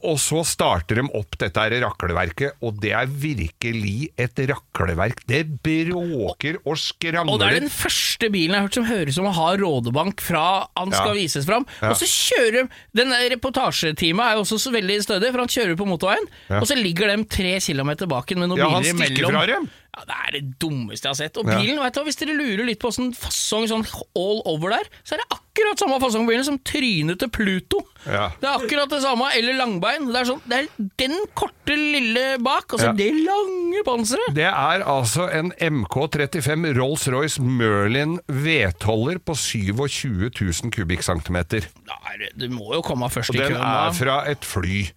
og så starter de opp dette her rakleverket, og det er virkelig et rakleverk. Det bråker og skrangler. Og det er den første bilen jeg har hørt som høres ut som å ha rådebank fra han skal Ja. vises fram. Ja. Og så kjører de Den reportasjeteamet er jo også så veldig stødig, for han kjører på motorveien, Ja. og så ligger de tre kilometer bak en med noen Ja, han stikker imellom. fra dem. Ja, Det er det dummeste jeg har sett. Og Ja. bilen, vet du, hvis dere lurer litt på sånn fasong sånn all over der, så er det akkurat samme fasong på bilen som trynet til Pluto. Ja. Det er akkurat det samme, eller langbein. Det er, sånn, det er den korte lille bak, og så Ja. det lange panseret. Det er altså en MK35 Rolls-Royce Merlin V12-er på 27 000 kubikkcentimeter. Er Du må jo komme først Og i den køen. da. er fra et fly.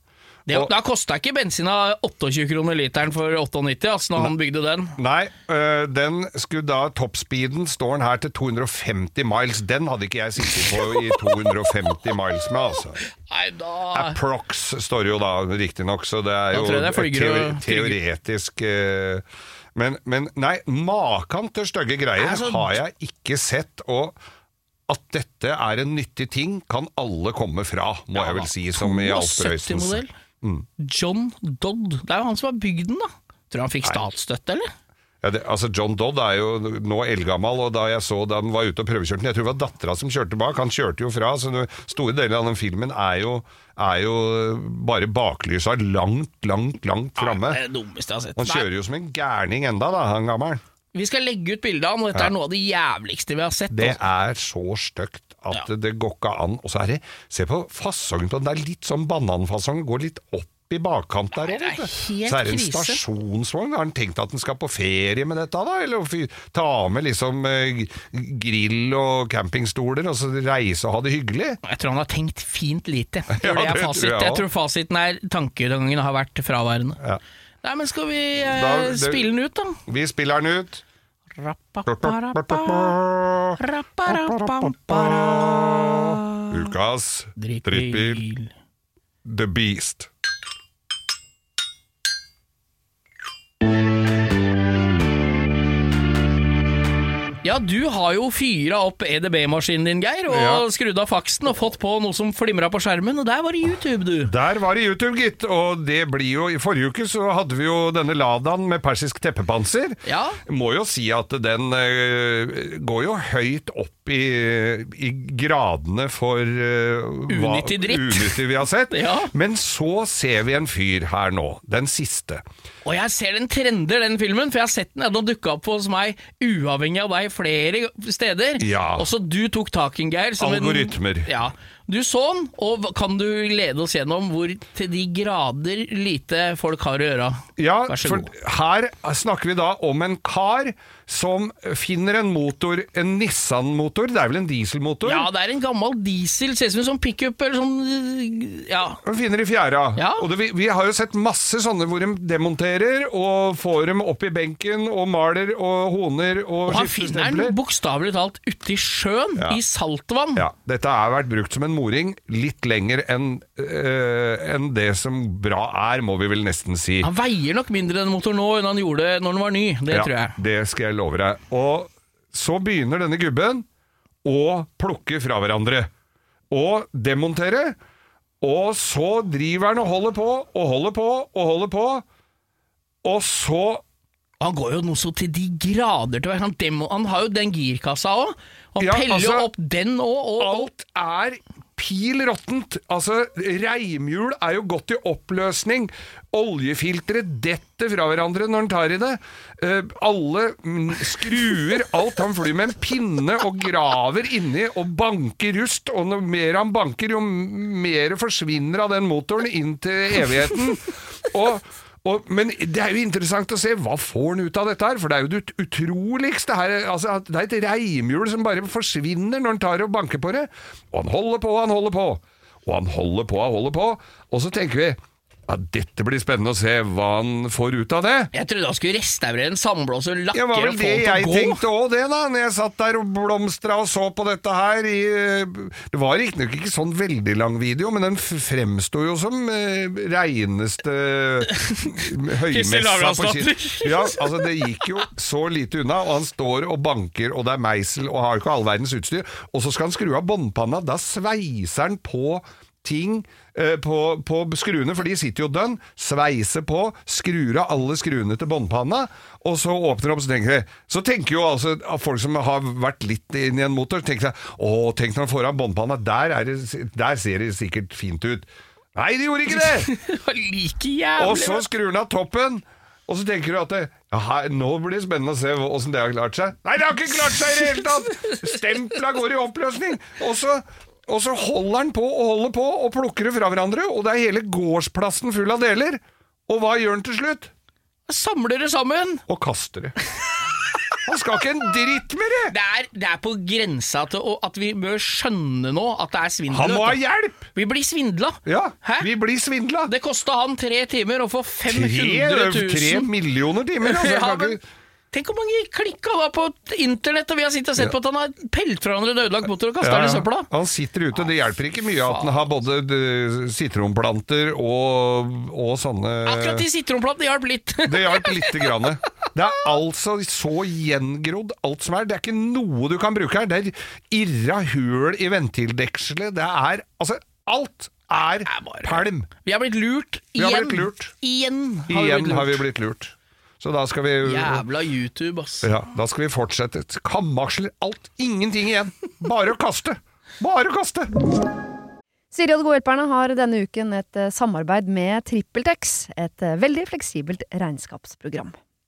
Det, Og- da kosta ikke bensina 28 kroner literen for 98, altså, når han bygde den. Nei, øh, den skulle da Toppspeeden står den her til 250 miles. Den hadde ikke jeg sittet på i 250 miles med, altså. Nei, da Approx står jo da, riktignok, så det er jo det er et teoretisk øh, men, men nei, maken til stygge greier Altså- har jeg ikke sett. Og at dette er en nyttig ting, kan alle komme fra, må jeg vel si, som i Alf Prøysens. 72-modell. Mm. John Dodd. Det er jo han som har bygd den, da. Tror du han fikk statsstøtte, eller? Ja, det, altså John Dodd er jo nå eldgammel, og da jeg så da han var ute og prøvekjørte den Jeg tror det var dattera som kjørte bak, han kjørte jo fra. Så store deler av den filmen er jo, er jo bare baklysa langt, langt, langt framme. Han kjører jo som en gærning enda, da, han gammelen. Vi skal legge ut bilde av han, og dette er noe av det jævligste vi har sett. Det altså. er så stygt at Ja. det går ikke an. Og så er det Se på fasongen på den, det er litt sånn bananfasong, går litt opp i bakkant der òg, det er vet du. Så er det en stasjonsvogn. Har han tenkt at han skal på ferie med dette, da? Eller ta med liksom eh, grill og campingstoler, og så reise og ha det hyggelig? Jeg tror han har tenkt fint lite. Jeg Ja, tror det er det fasit. Jeg tror fasiten er tankegangen har vært fraværende. Ja. Nei, men skal vi eh, Da- det- spille den ut, da? Vi spiller den ut. Rappaparappa, rapparappampara. Ukas. Drittbil. The Beast. Ja, du har jo fyra opp EDB-maskinen din, Geir, og Ja. skrudd av faksen og fått på noe som flimra på skjermen, og der var det YouTube, du. Der var det YouTube, gitt. Og det blir jo I forrige uke så hadde vi jo denne Ladaen med persisk teppepanser. Ja. Må jo si at den eh, går jo høyt opp i, i gradene for uh, Unyttig dritt. unyttig vi har sett. Ja. Men så ser vi en fyr her nå, den siste. Og jeg ser den trender, den filmen, for jeg har sett den. Den dukka opp hos meg uavhengig av deg flere steder. Ja. Også du tok tak i den, Geir. Algoritmer. en-. Ja. Du så den, og kan du lede oss gjennom hvor til de grader lite folk har å gjøre? Ja, for god. her snakker vi da om en kar som finner en motor, en Nissan-motor, det er vel en dieselmotor? Ja, det er en gammel diesel, ser ut som en sånn pickup eller sånn Ja. Han finner i fjæra. Ja. Og det, vi, vi har jo sett masse sånne hvor de demonterer og får dem opp i benken og maler og honer og, Og han finner den bokstavelig talt ute i sjøen, Ja. i saltvann. Ja, dette har vært brukt som en moring litt lenger enn øh, enn det som bra er, må vi vel nesten si. Han veier nok mindre den motoren nå enn han gjorde når den var ny, det Ja, tror jeg. Det skal jeg love deg. Og så begynner denne gubben å plukke fra hverandre. Og demontere. Og så driver han og holder på og holder på og holder på. Og så Han går jo noe så til de grader til han, han har jo den girkassa òg. Han Ja, peller jo altså, opp den òg. Og, og, Alt er pil råttent. Altså, reimhjul er jo gått i oppløsning. Oljefiltre detter fra hverandre når han tar i det. Uh, alle skruer alt. Han flyr med en pinne og graver inni og banker rust. Og jo mer han banker, jo mer forsvinner av den motoren inn til evigheten. Og og, men det er jo interessant å se hva får han ut av dette her, for det er jo det utroligste her. Altså, det er et reimhjul som bare forsvinner når han tar og banker på det. Og han holder på, han holder på. Og han holder på, han holder på. Og så tenker vi ja, dette blir spennende å se hva han får ut av det. jeg trodde han skulle restaurere en sandblåser, lakke Det var og vel få det den til jeg å gå. tenkte òg, det, da. Når jeg satt der og blomstra og så på dette her. I, det var riktignok ikke sånn veldig lang video, men den fremsto jo som eh, reineste høymessa på Lavransdatter. Ja, altså det gikk jo så lite unna, og han står og banker, og det er meisel, og har ikke all verdens utstyr. Og så skal han skru av båndpanna, da sveiser han på ting eh, på, på skruene, for de sitter jo dønn, sveiser på, skrur av alle skruene til båndpanna, og så åpner opp, så tenker jeg Så tenker jo altså folk som har vært litt inn i en motor, tenker seg Å, tenk når han får av båndpanna, der, er det- der ser det sikkert fint ut. Nei, det gjorde ikke det! Like jævlig. Og så skrur han av toppen. Og så tenker du at det, ja, nå blir det spennende å se åssen det har klart seg. Nei, det har ikke klart seg i det hele tatt! Stempla går i oppløsning. Og så, og så holder han på og holder på og plukker det fra hverandre, og det er hele gårdsplassen full av deler. Og hva gjør han til slutt? Samler det sammen. Og kaster det. Han skal ikke en dritt med det! Det er, det er på grensa til å, at vi bør skjønne nå at det er svindel. Han må ha hjelp! Vi blir svindla. Ja, Hæ? vi blir svindla. Det kosta han tre timer å få 500 000 tre millioner timer. Altså, Ja, men- Tenk hvor mange klikk han var på internett, og vi har sittet og sett på at han har pelt fra hverandre en ødelagt motor og kasta den i søpla. Han sitter ute. Det hjelper ikke mye at han har både eh, sitronplanter og, og sånne Akkurat de sitronplantene hjalp litt. Det hjalp lite grann. Det er altså så gjengrodd alt som er. Det er ikke noe du kan bruke her. Det er irra høl i ventildekselet. Det er altså Alt er er bare- pælm. Vi har blitt lurt har igjen. blitt lurt. Igjen har vi Igjen har vi blitt lurt. Så da skal vi Jævla YouTube, ass. Ja, da skal vi fortsette. Kamaksler, alt. Ingenting igjen. Bare å kaste. Bare å kaste. Siri og De gode hjelperne har denne uken et eh, samarbeid med TrippelTex, et eh, veldig fleksibelt regnskapsprogram.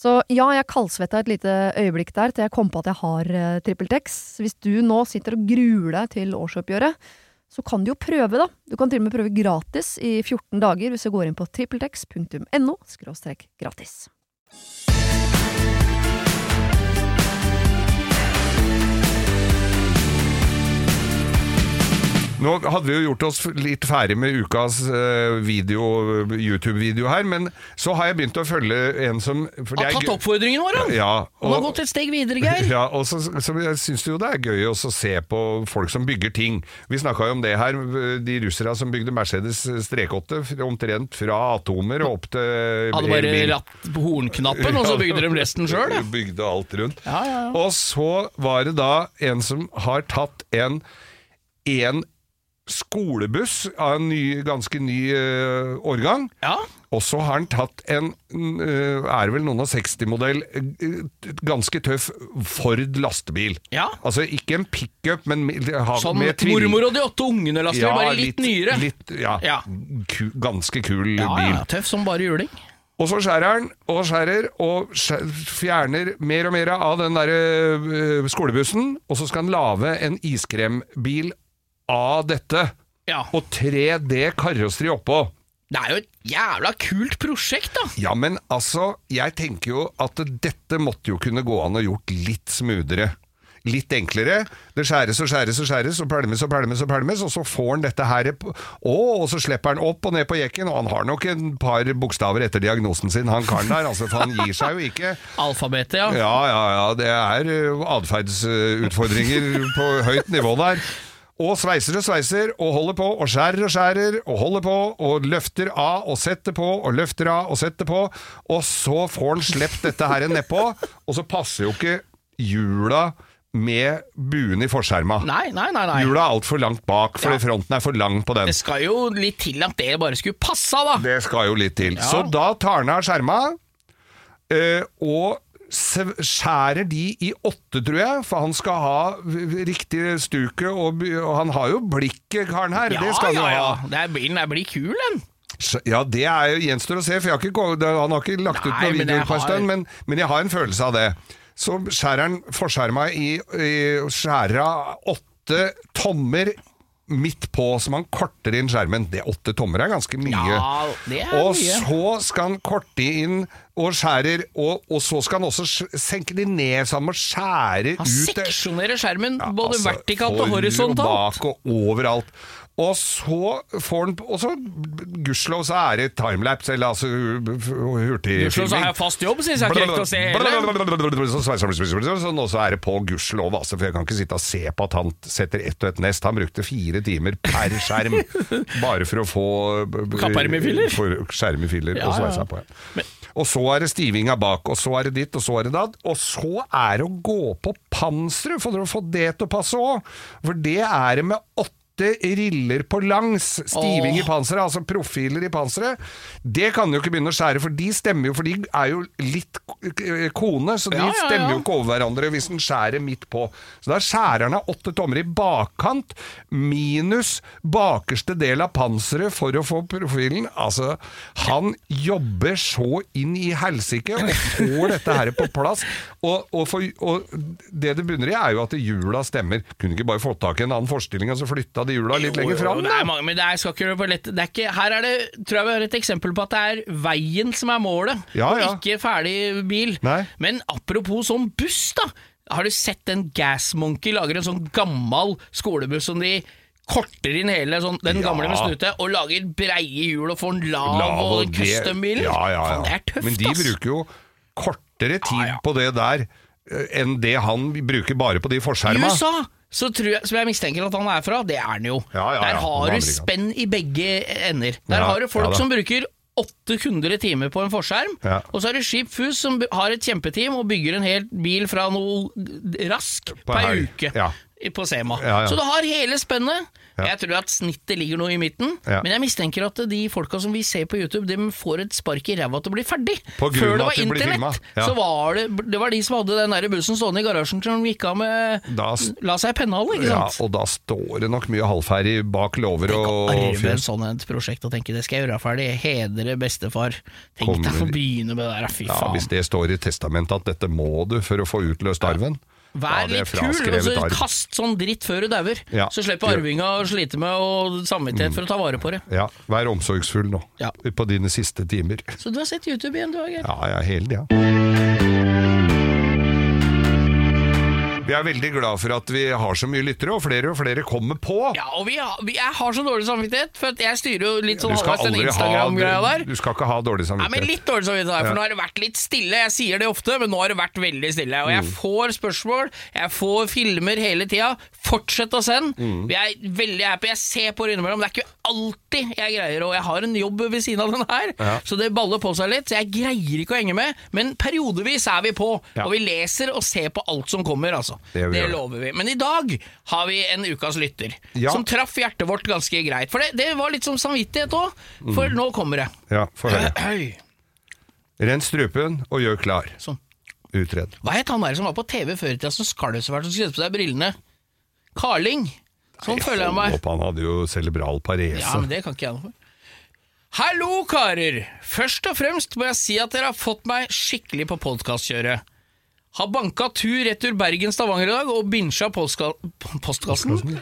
Så ja, jeg kaldsvetta et lite øyeblikk der til jeg kom på at jeg har uh, TrippelTex. Hvis du nå sitter og gruer deg til årsoppgjøret, så kan du jo prøve, da. Du kan til og med prøve gratis i 14 dager hvis du går inn på trippeltex.no gratis. Nå hadde vi jo gjort oss litt ferdig med ukas eh, video, YouTube-video her, men så har jeg begynt å følge en som Har tatt gøy- oppfordringen vår, han! Ja, Han har gått et steg videre, Geir. Ja, og så, så jeg syns jo det er gøy også å se på folk som bygger ting. Vi snakka jo om det her, de russerne som bygde Mercedes strekåtte, omtrent fra atomer og opp til Hadde bare latt på hornknappen, og så bygde de resten sjøl. Bygde alt rundt. Ja, ja, ja. Og så var det da en som har tatt en, en skolebuss av en ny, ganske ny uh, årgang. Ja. Og så har han tatt en, uh, er vel noen og 60-modell, uh, ganske tøff Ford lastebil. Ja. Altså ikke en pickup, men ha- Sånn med mormor og de åtte ungene-lastebil, Ja, bare litt, nyere. Litt, ja. Ku, ganske kul bil. ja, tøff som bare juling. Og så skjærer han og skjærer og fjerner mer og mer av den der skolebussen, og så skal han lage en iskrembil av dette. Ja. Og 3D-karosseri oppå. Det er jo et jævla kult prosjekt, da. Ja, men altså, jeg tenker jo at dette måtte jo kunne gå an å gjort litt smoothere. Litt enklere. Det skjæres og skjæres og skjæres, og pælmes og pælmes, og pælmes, og så får han dette her Å, og så slipper han opp og ned på jekken, og han har nok en par bokstaver etter diagnosen sin, han karen der, altså, for han gir seg jo ikke. Alfabetet, ja. Ja, ja, ja, det er ø, atferdsutfordringer på høyt nivå der. Og sveiser og sveiser, og holder på, og skjærer og skjærer, og holder på, og løfter av, og setter på, og løfter av, og setter på, og så får han sluppet dette her nedpå, og så passer jo ikke hjula med buen i forskjerma. Nei, nei, nei. nei. Hjula er altfor langt bak, fordi Ja. fronten er for lang på den. Det skal jo litt til at det bare skulle passa, da. Det skal jo litt til. Ja. Så da tar han av skjerma, øh, og skjærer de i åtte, tror jeg, for han skal ha riktig stuke, og, og han har jo blikket, karen her. Ja, det skal han ja, jo ja. ha. Det er, bilen blir kul, den. Ja, det er jo gjenstår å se, for har ikke, han har ikke lagt ut noen videoer på en stund, men, men jeg har en følelse av det. Så skjærer han forskjerma i, i skjæra åtte tommer midt på, så man korter inn skjermen. Det åtte tommer er ganske mye. Ja, det er og mye. så skal han korte inn og skjærer, og, og så skal han også senke de ned, så han må skjære Han ut Han seksjonerer skjermen ja, både altså, vertikalt og horisontalt. Og bak og overalt. Og så får han Og så gudskjelov så er det timelapse, eller altså hurtigfilming. Så har jeg fast jobb, syns jeg ikke å se hele. Så sveiser- Så er det på gudskjelov, altså, for jeg kan ikke sitte og se på at han setter ett og ett nest. Han brukte fire timer per skjerm bare for å få Kapperm i filler? For skjerm i filler, Ja, og sveisa på Ja. Og så er det stivinga bak, og så er det ditt, og så er det datt. Og så er det å gå på panseret for å få det til å passe òg. For det er det med åtte riller på langs. Stiving i panseret, altså profiler i panseret. Det kan du jo ikke begynne å skjære, for de stemmer jo, for de er jo litt kone, så de Ja, ja, ja. stemmer jo ikke over hverandre hvis den skjærer midt på. Så da skjærer han av åtte tommer i bakkant, minus bakerste del av panseret for å få profilen. Altså, han jobber så inn i helsike og får dette her på plass. Og, og, for, og det det bunner i, er jo at hjula stemmer. Kunne ikke bare fått tak i en annen forestilling og så flytta de hjula litt lenger fram? da. det er mange, men det er, skal ikke for lett. Det er ikke, her er det, tror jeg vi har et eksempel på at det er veien som er målet, Ja, ja. og ikke ferdig bil. Nei. Men apropos sånn buss, da. Har du sett en Gasmonkey lager en sånn gammel skolebuss som de korter inn hele sånn, den Ja. gamle med snute, og lager breie hjul og får en lav, Lav og custom-bil? Ja, ja, ja. det ja. er tøft, Men de ass. bruker jo kortere tid Ja, ja. på det der eh, enn det han bruker bare på de I forskjerma. USA, jeg, som jeg mistenker at han er fra, det er han jo. Ja, ja, ja, Der har du spenn i begge ender. Der har du folk som bruker 800 timer på en forskjerm, og så er det Skip Fus som har et kjempeteam og bygger en hel bil fra noe rask På ei uke. På Sema. Så du har hele spennet. Ja. Jeg tror at snittet ligger noe i midten, Ja. men jeg mistenker at de folka som vi ser på YouTube, de får et spark i ræva til å bli ferdig. På grunn Før det var de internett. Ja. så var det, det var de som hadde den der bussen stående i garasjen som gikk av med Da La seg pennhale, ikke sant? Ja, og da står det nok mye halvferdig bak låver Tenk å og arve et sånt prosjekt og tenke det skal jeg gjøre ferdig, hedre bestefar. Tenk deg å begynne med det der, fy Ja, faen. Hvis det står i testamentet at dette må du for å få utløst arven. da Vær litt kul, og så kast sånn dritt før du dauer. Ja. Så slipper arvinga å slite med og samvittighet for å ta vare på det. Ja, vær omsorgsfull nå, Ja. på dine siste timer. Så du har sett YouTube igjen, du, òg? Ja, ja, hele tida. Vi er veldig glad for at vi har så mye lyttere, og flere og flere kommer på. Ja, og vi har, vi, jeg har så dårlig samvittighet, for jeg styrer jo litt sånn halvveis den Instagram-greia der. du skal ikke ha dårlig samvittighet. Nei, men litt dårlig samvittighet der, for Ja. nå har det vært litt stille. Jeg sier det ofte, men nå har det vært veldig stille. Og jeg Mm. får spørsmål, jeg får filmer hele tida. Fortsett å sende. Mm. Vi er veldig happy. Jeg ser på det innimellom. Det er ikke alltid jeg greier, og jeg har en jobb ved siden av den her, Ja. så det baller på seg litt. Så jeg greier ikke å henge med, men periodevis er vi på. Ja. Og vi leser og ser på alt som kommer, altså. Det. Det lover vi. Men i dag har vi en ukas lytter, Ja. som traff hjertet vårt ganske greit. For det, det var litt som samvittighet òg, for Mm. nå kommer det. Ja, få høre. Rens strupen og gjør klar. Sånn. Utred. Hva het han der som var på TV før i tida som skalv så fælt og skulle på seg brillene? Carling. Sånn føler jeg meg. Opp, han hadde jo cerebral parese. Ja, men det kan ikke jeg noe for. Hallo, karer! Først og fremst må jeg si at dere har fått meg skikkelig på podkastkjøret. Har banka tur-retur Bergen-Stavanger i dag og binsja postka postkassen.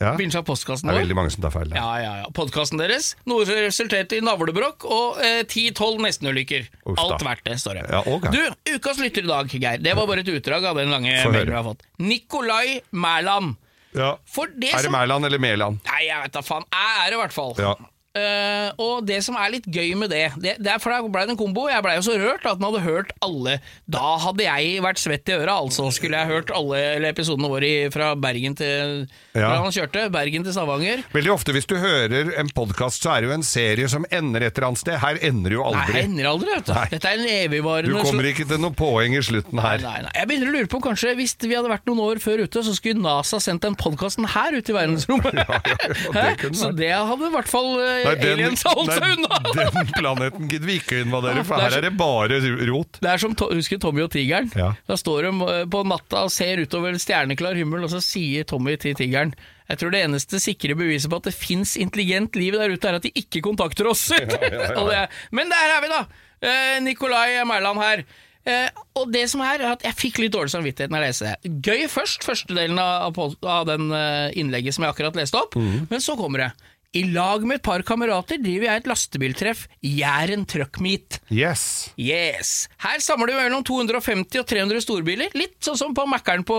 Ja. Binsja postkassen Det er veldig mange som tar feil. Ja, ja, ja. Podkasten deres. Noe som resulterte i navlebrokk og eh, 10-12 nestenulykker. Alt verdt det, står det. Ja, okay. Du, ukas lytter i dag, Geir. Det var bare et utdrag av den lange mailen vi har fått. Nikolai Mæland. Ja. Er det som Mæland eller Mæland? Nei, jeg vet da faen. Jeg er det i hvert fall. Ja. Eh, og det som er litt gøy med det, det, det er for da ble det en kombo. Jeg blei jo så rørt at den hadde hørt alle. Da hadde jeg vært svett i øra, altså. Skulle jeg hørt alle episodene våre i- fra Bergen til Ja. Fra han kjørte, Bergen til Stavanger. Veldig ofte hvis du hører en podkast, så er det jo en serie som ender et eller annet sted. Her ender jo aldri. Nei, ender aldri, vet du. Nei. Dette er en Du kommer ikke til noe poeng i slutten her. nei, nei. Jeg begynner å lure på kanskje hvis vi hadde vært noen år før ute, så skulle NASA sendt den podkasten her ut i verdensrommet. Hæ? kunne så det hadde i hvert fall eh, Nei, den- aliens holdt seg nei, unna. Den planeten gidder vi ikke invadere, for det er her er det bare rot. Det er som to husker Tommy og tigeren. Ja. Da står de eh, på natta og ser utover stjerneklar himmel, og så sier Tommy til tigeren jeg tror det eneste sikre beviset på at det fins intelligent liv der ute, er at de ikke kontakter oss. Og det, men der er vi, da! Eh, Nikolai Mæland her. Eh, og det som er, er at jeg fikk litt dårlig samvittighet når jeg leste det. Gøy først, første delen av, av, av den eh, innlegget som jeg akkurat leste opp, men så kommer det. I lag med et par kamerater driver jeg et lastebiltreff, Jæren Truck Meet. Yes. Yes! Her samler du mellom 250 og 300 storbiler. Litt sånn som på Mækkern på,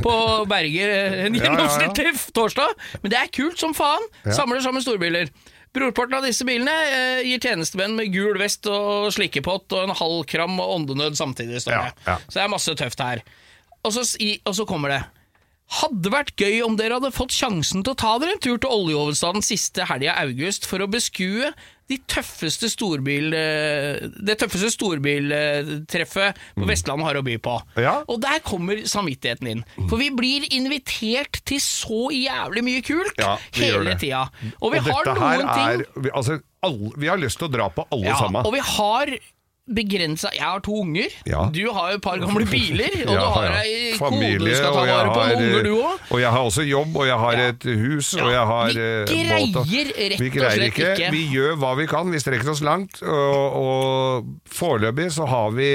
på Berger eh, en Ja, ja, ja. gjennomsnittlig torsdag. Men det er kult som faen. Samler sammen storbiler. Brorparten av disse bilene eh, gir tjenestemenn med gul vest og slikkepott og en halv kram og åndenød samtidig. Står det. Så det er masse tøft her. Og så, og så kommer det. Hadde vært gøy om dere hadde fått sjansen til å ta dere en tur til oljehovedstaden siste helga i august for å beskue de tøffeste storbil, eh, det tøffeste storbiltreffet på Vestlandet har å by på. Ja. Og der kommer samvittigheten inn. For vi blir invitert til så jævlig mye kult Ja, hele tida. Og vi Og har noen ting er vi, altså, alle, vi har lyst til å dra på alle ja, sammen. Og vi har begrensa Jeg har to unger. Ja. Du har jo et par gamle biler. Og Ja, du har ja. ei kone du skal ta vare på. har, unger, du òg. Og jeg har også jobb, og jeg har Ja. et hus, og jeg har vi eh, greier rett Vi og slett ikke. ikke. Vi gjør hva vi kan, vi strekker oss langt, og, og foreløpig så har vi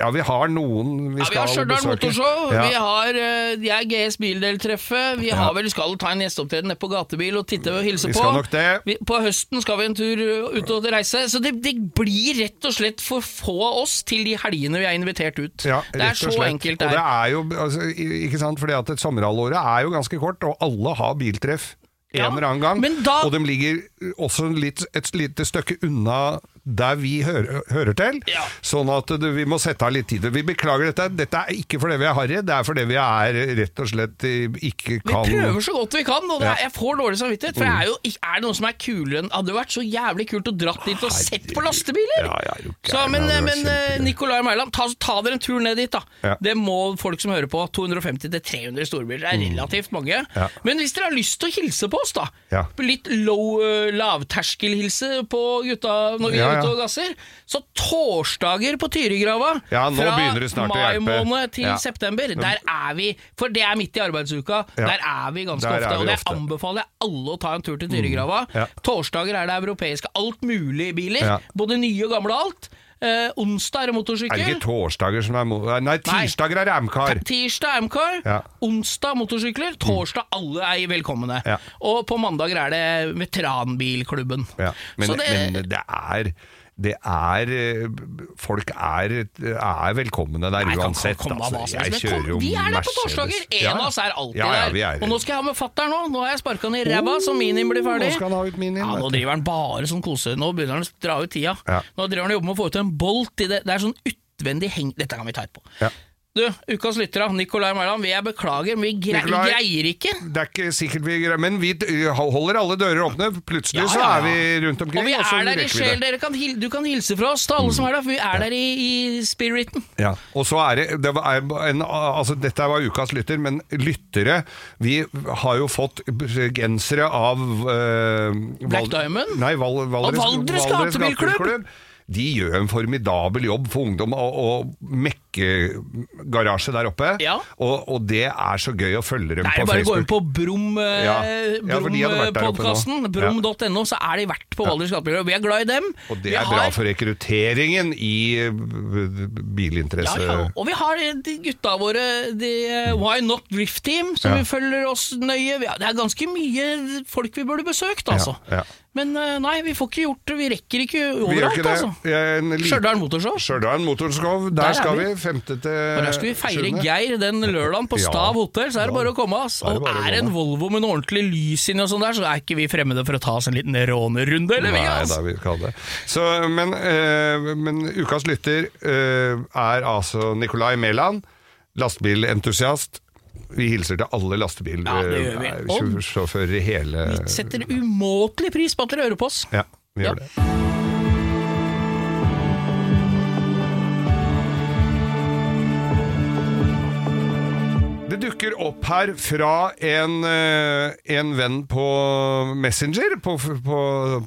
Ja, vi har noen vi Ja, vi har skal Stjørdal. Motorshow, Ja. vi har eh, jeg er GS Bildeltreffet, vi har vel skal ta en gjesteopptreden nede på gatebil og titte og hilse Vi på. skal nok det. Vi, på høsten skal vi en tur ut og reise. Så det, det blir rett og slett for få oss til de helgene vi er invitert ut. Ja, det er så enkelt Og det det er. jo, altså, ikke sant, fordi at et sommerhalvåret er jo ganske kort, og alle har biltreff en Ja, eller annen gang. da- Og de ligger også litt, et lite stykke unna der vi hører, hører til, Ja. sånn at du, vi må sette av litt tid. Vi beklager dette, dette er ikke fordi vi er harry, det er fordi vi er rett og slett ikke kan Vi prøver så godt vi kan, og er, Mm. jeg får dårlig samvittighet. For er, jo, er det noe som er kulere enn Hadde jo vært så jævlig kult å dratt dit og sett på lastebiler? Ja, ja, så, men hadde men eh. Nicolai Mæland, ta, ta dere en tur ned dit, da. Det må folk som hører på. 250-300 storbiler det er relativt mange. Mm. Men hvis dere har lyst til å hilse på oss, da. Litt low, eh, lavterskelhilse på gutta når vi Ja, er ja. ute og gasser. Så torsdager på Tyrigrava, Ja, snart mai måned til september, der er vi. For det er midt i arbeidsuka. Der er vi ganske Der ofte. ofte, og det ofte. Mm. anbefaler jeg alle å ta en tur til Tyrigrava. Ja. Torsdager er det europeiske alt mulig biler, både nye og gamle alt. Eh, onsdag er det Er det ikke torsdager som er mo- Nei, tirsdager er Amcar. Tirsdag Amcar, Ja. onsdag motorsykler, torsdag alle er velkomne. Ja. Og på mandager er det veteranbilklubben. Ja, men, Så det, men det er det er eh, Folk er, er velkomne der Nei, uansett. komme av Altså. Jeg kjører jo Vi er der på torsdager! En Ja, av oss er alltid ja, ja, er. der. er Og nå skal jeg ha med fatter'n nå. Nå har jeg sparka han i ræva, så minien blir ferdig. Nå skal han ha ut minien, Ja, nå driver han bare sånn kose. Nå begynner han å dra ut tida. Ja. Nå driver han og jobber med å få ut en bolt i det. Det er sånn utvendig heng... Dette kan vi ta etterpå. Ja. Du, ukas lyttere, Nicolai Mæland, jeg beklager, men vi gre Nicolai. greier ikke. Det er ikke sikkert vi greier Men vi holder alle dører åpne. Plutselig Ja, så ja, så er vi rundt omkring. Og vi er der i sjel. Dere kan, du kan hilse fra oss til alle som er der, for vi er der i, i spiriten. Ja, og så er det, det var en, altså Dette var ukas lytter, men lyttere Vi har jo fått gensere av eh, Black Val- Diamond? Nei, Val, Valdres, Av Valdres Gatebilklubb? Gatebilklubb. De gjør en formidabel jobb for ungdom og, og mekkegarasje der oppe. Ja. Og, og det er så gøy å følge dem Det på bare å gå inn på Brum-podkasten, Ja. Ja, nå. Brum-podkasten, brum.no, så er de verdt på Valdres og Vi er glad i dem. Og det Vi er bra for rekrutteringen i eh, bilinteresse. ja, ja. Og vi har de gutta våre, de eh, Why Not Drift Team, som Ja. vi følger oss nøye. Det er ganske mye folk vi burde besøkt, altså. Ja, ja. Men eh, nei, vi får ikke gjort det. Vi rekker ikke overalt, ikke altså. Stjørdal Motorshow. Stjørdal Motorshow, der, Der er skal vi. Femte til Og der skal vi feire sjuende. Geir den lørdagen på. Stav hotell, så er det bare å komme. ass. Og er det en. Volvo med noe ordentlig lys inni og sånn der, så er ikke vi fremmede for å ta oss en liten rånerunde, eller vi, Nei, ass. da vil vi ha det. Så, men, eh, men ukas lytter eh, er altså Nicolai Mæland, lastebilentusiast. Vi hilser til alle Ja, det gjør vi. eh, Og- sjåfører i hele Vi setter umåtelig pris på at dere hører på oss. Ja, vi gjør det. Dukker opp her fra en, eh, en venn på Messenger, på, på,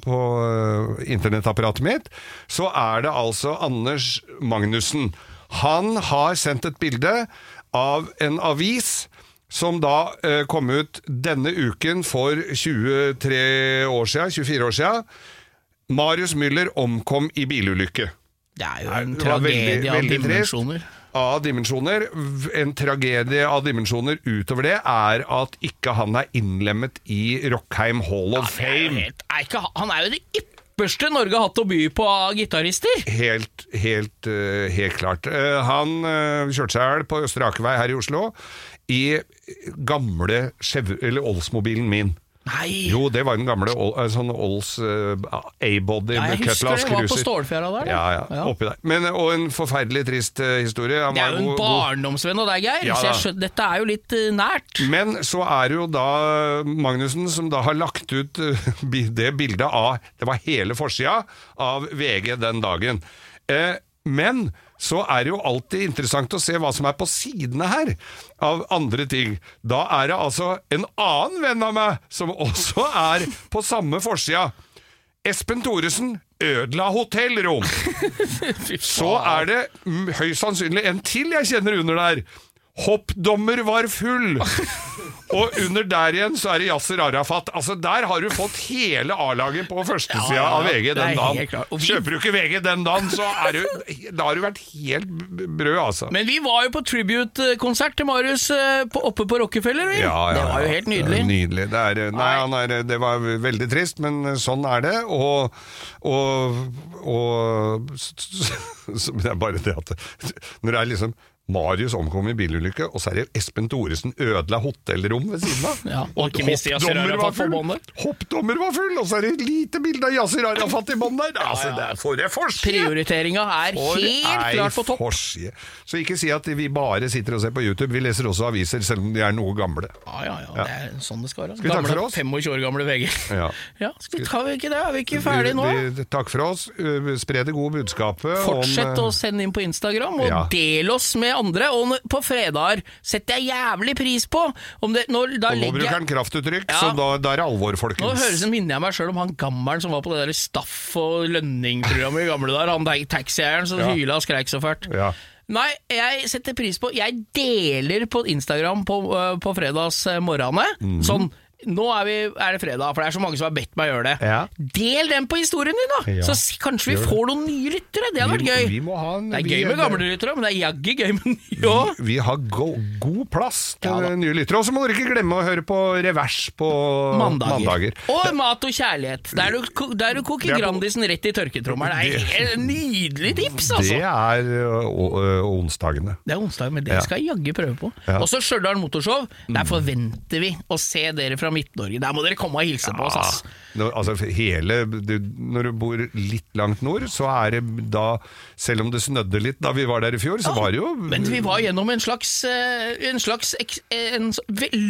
på eh, internettapparatet mitt. Så er det altså Anders Magnussen. Han har sendt et bilde av en avis som da eh, kom ut denne uken for 23 år siden, 24 år siden. Marius Müller omkom i bilulykke. Det er jo en tragedie av dimensjoner. Av dimensjoner. En tragedie av dimensjoner utover det er at ikke han er innlemmet i Rockheim Hall of Fame. er ikke, han er jo det ypperste Norge har hatt å by på av gitarister. Helt, helt, eh, helt klart. Eh, han eh, kjørte seg i hjel på Østre Akervei her i Oslo i gamle Oldsmobilen min. Nei, Jo, det var den gamle eh, sånn Olds uh, A-body ja, jeg husker det var på Stålfjæra der. Ja, Ja, ja, oppi der. Men, og en forferdelig trist uh, historie. Han Det er jo en barndomsvenn av deg, Geir. Ja, så skjønner, dette er jo litt uh, nært. Men så er det jo da Magnussen som da har lagt ut eh, det bildet av Det var hele forsida av VG den dagen. Eh, men så er det jo alltid interessant å se hva som er på sidene her av andre ting. Da er det altså en annen venn av meg som også er på samme forsida. Espen Thoresen ødela hotellrom. Så er det høyst sannsynlig en til jeg kjenner under der. Hoppdommer var full. Og under der igjen så er det Yasser Arafat. Altså Der har du fått hele A-laget på førstesida Ja, ja, av VG den dagen. Kjøper du ikke VG den dagen, så er du, da har du vært helt brød, altså. Men vi var jo på tribute-konsert til Marius eh, på, oppe på Rockefeller. Vi. Ja, ja, det var jo helt nydelig. Nydelig. Det, er, nei, Nei. han er, det var veldig trist, men sånn er det. Og, og, og så, så, Det er bare det at Når det er liksom Marius omkom i bilulykke, og så er det Espen Thoresen ødela hotellrom ved siden av. Ja, og ikke minst Hoppdommer var på full. Hoppdommer var full, og så er det et lite bilde av Yasir Arafat i bånn der. Altså, det er for en forside! Prioriteringa er For helt klart på topp. forside. Så ikke si at vi bare sitter og ser på YouTube. Vi leser også aviser, selv om de er noe gamle. Ja, ja, ja, det er sånn det skal være. vi takke for oss? 25 år gamle VG. Ja. Ja, skal vi ta ikke det? Er vi ikke ferdige nå? Vi, vi, takk for oss. Spre det gode budskapet. Fortsett om, å sende inn på Instagram, og del oss med andre. Og på fredager setter jeg jævlig pris på om det, når, Og nå bruker han kraftuttrykk, Ja. så da, da er det alvor, Nå høres det minner jeg meg sjøl om han gammelen som var på det der Staff og Lønning-programmet i gamle dager. Han taxieieren som Ja. hyla og skreik så fælt. Ja. Nei, jeg setter pris på Jeg deler på Instagram på, øh, på fredagsmorgenene. Mm. Sånn nå er, vi, er det fredag, for det er så mange som har bedt meg gjøre det. Ja. Del den på historien din, da! Ja. Så kanskje vi får noen nye lyttere. Det hadde vært gøy. vi må ha en det er vi- gøy med gamle lyttere, men det er jaggu gøy med nye Vi, òg. vi har go god plass til nye lyttere. Og så må dere ikke glemme å høre på Revers på Mandager. mandager. Og mat og kjærlighet. Der du, der du koker er på- Grandisen rett i tørketrommelen. Det er nydelig tips, altså! Det er onsdagene. Det er onsdag, men det skal jeg jaggu prøve på. Ja. Og så Stjørdal Motorshow. Der forventer vi å se dere fra Midt-Norge. Der må dere komme og hilse på oss, ass. Når, altså hele, du, når du bor litt langt nord, så er det da Selv om det snødde litt da vi var der i fjor, så var det jo Men vi var gjennom en slags, eh, en slags en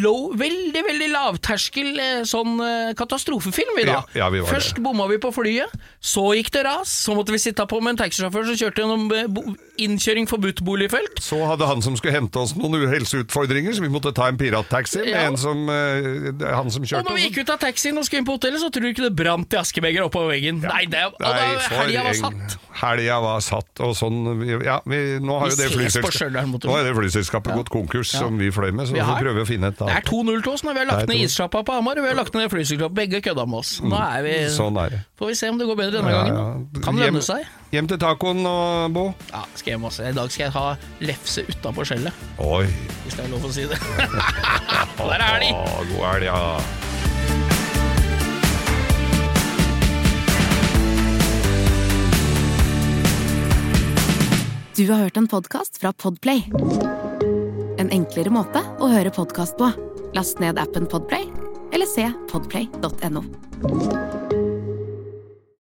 low, veldig, veldig lavterskel eh, sånn eh, katastrofefilm, vi da. Ja, ja, vi Først det. bomma vi på flyet, så gikk det ras, så måtte vi sitte på med en taxisjåfør som kjørte gjennom innkjøring forbudt boligfelt. Så hadde han som skulle hente oss noen helseutfordringer, så vi måtte ta en pirattaxi med Ja. en som, han som Og når vi gikk ut av taxien og skulle inn på hotellet, så tror du ikke det brant i askebeger oppover veggen. Nei, det, og da, Nei, helga var satt. Helga var satt, og sånn Ja, vi, nå har Vi jo det flyselskapet Nå det flyselskapet gått konkurs, Ja. som vi fløy med, så Vi vi prøver å finne et Det er annet. 2-0 til oss når vi har lagt ned issjappa på Hamar, og vi har lagt ned flyselskapet. Begge kødda med oss. Nå er vi Sånn er det. Får vi se om det går bedre denne Ja, gangen. ja. Kan lønne seg. Hjem til tacoen nå, Bo. Ja, skal hjem også. I dag skal jeg ha lefse utapå skjellet, Oi. hvis det er lov å si det. Der er de! Å, God helg, ja. Du har hørt en podkast fra Podplay. En enklere måte å høre podkast på. Last ned appen Podplay, eller se podplay.no.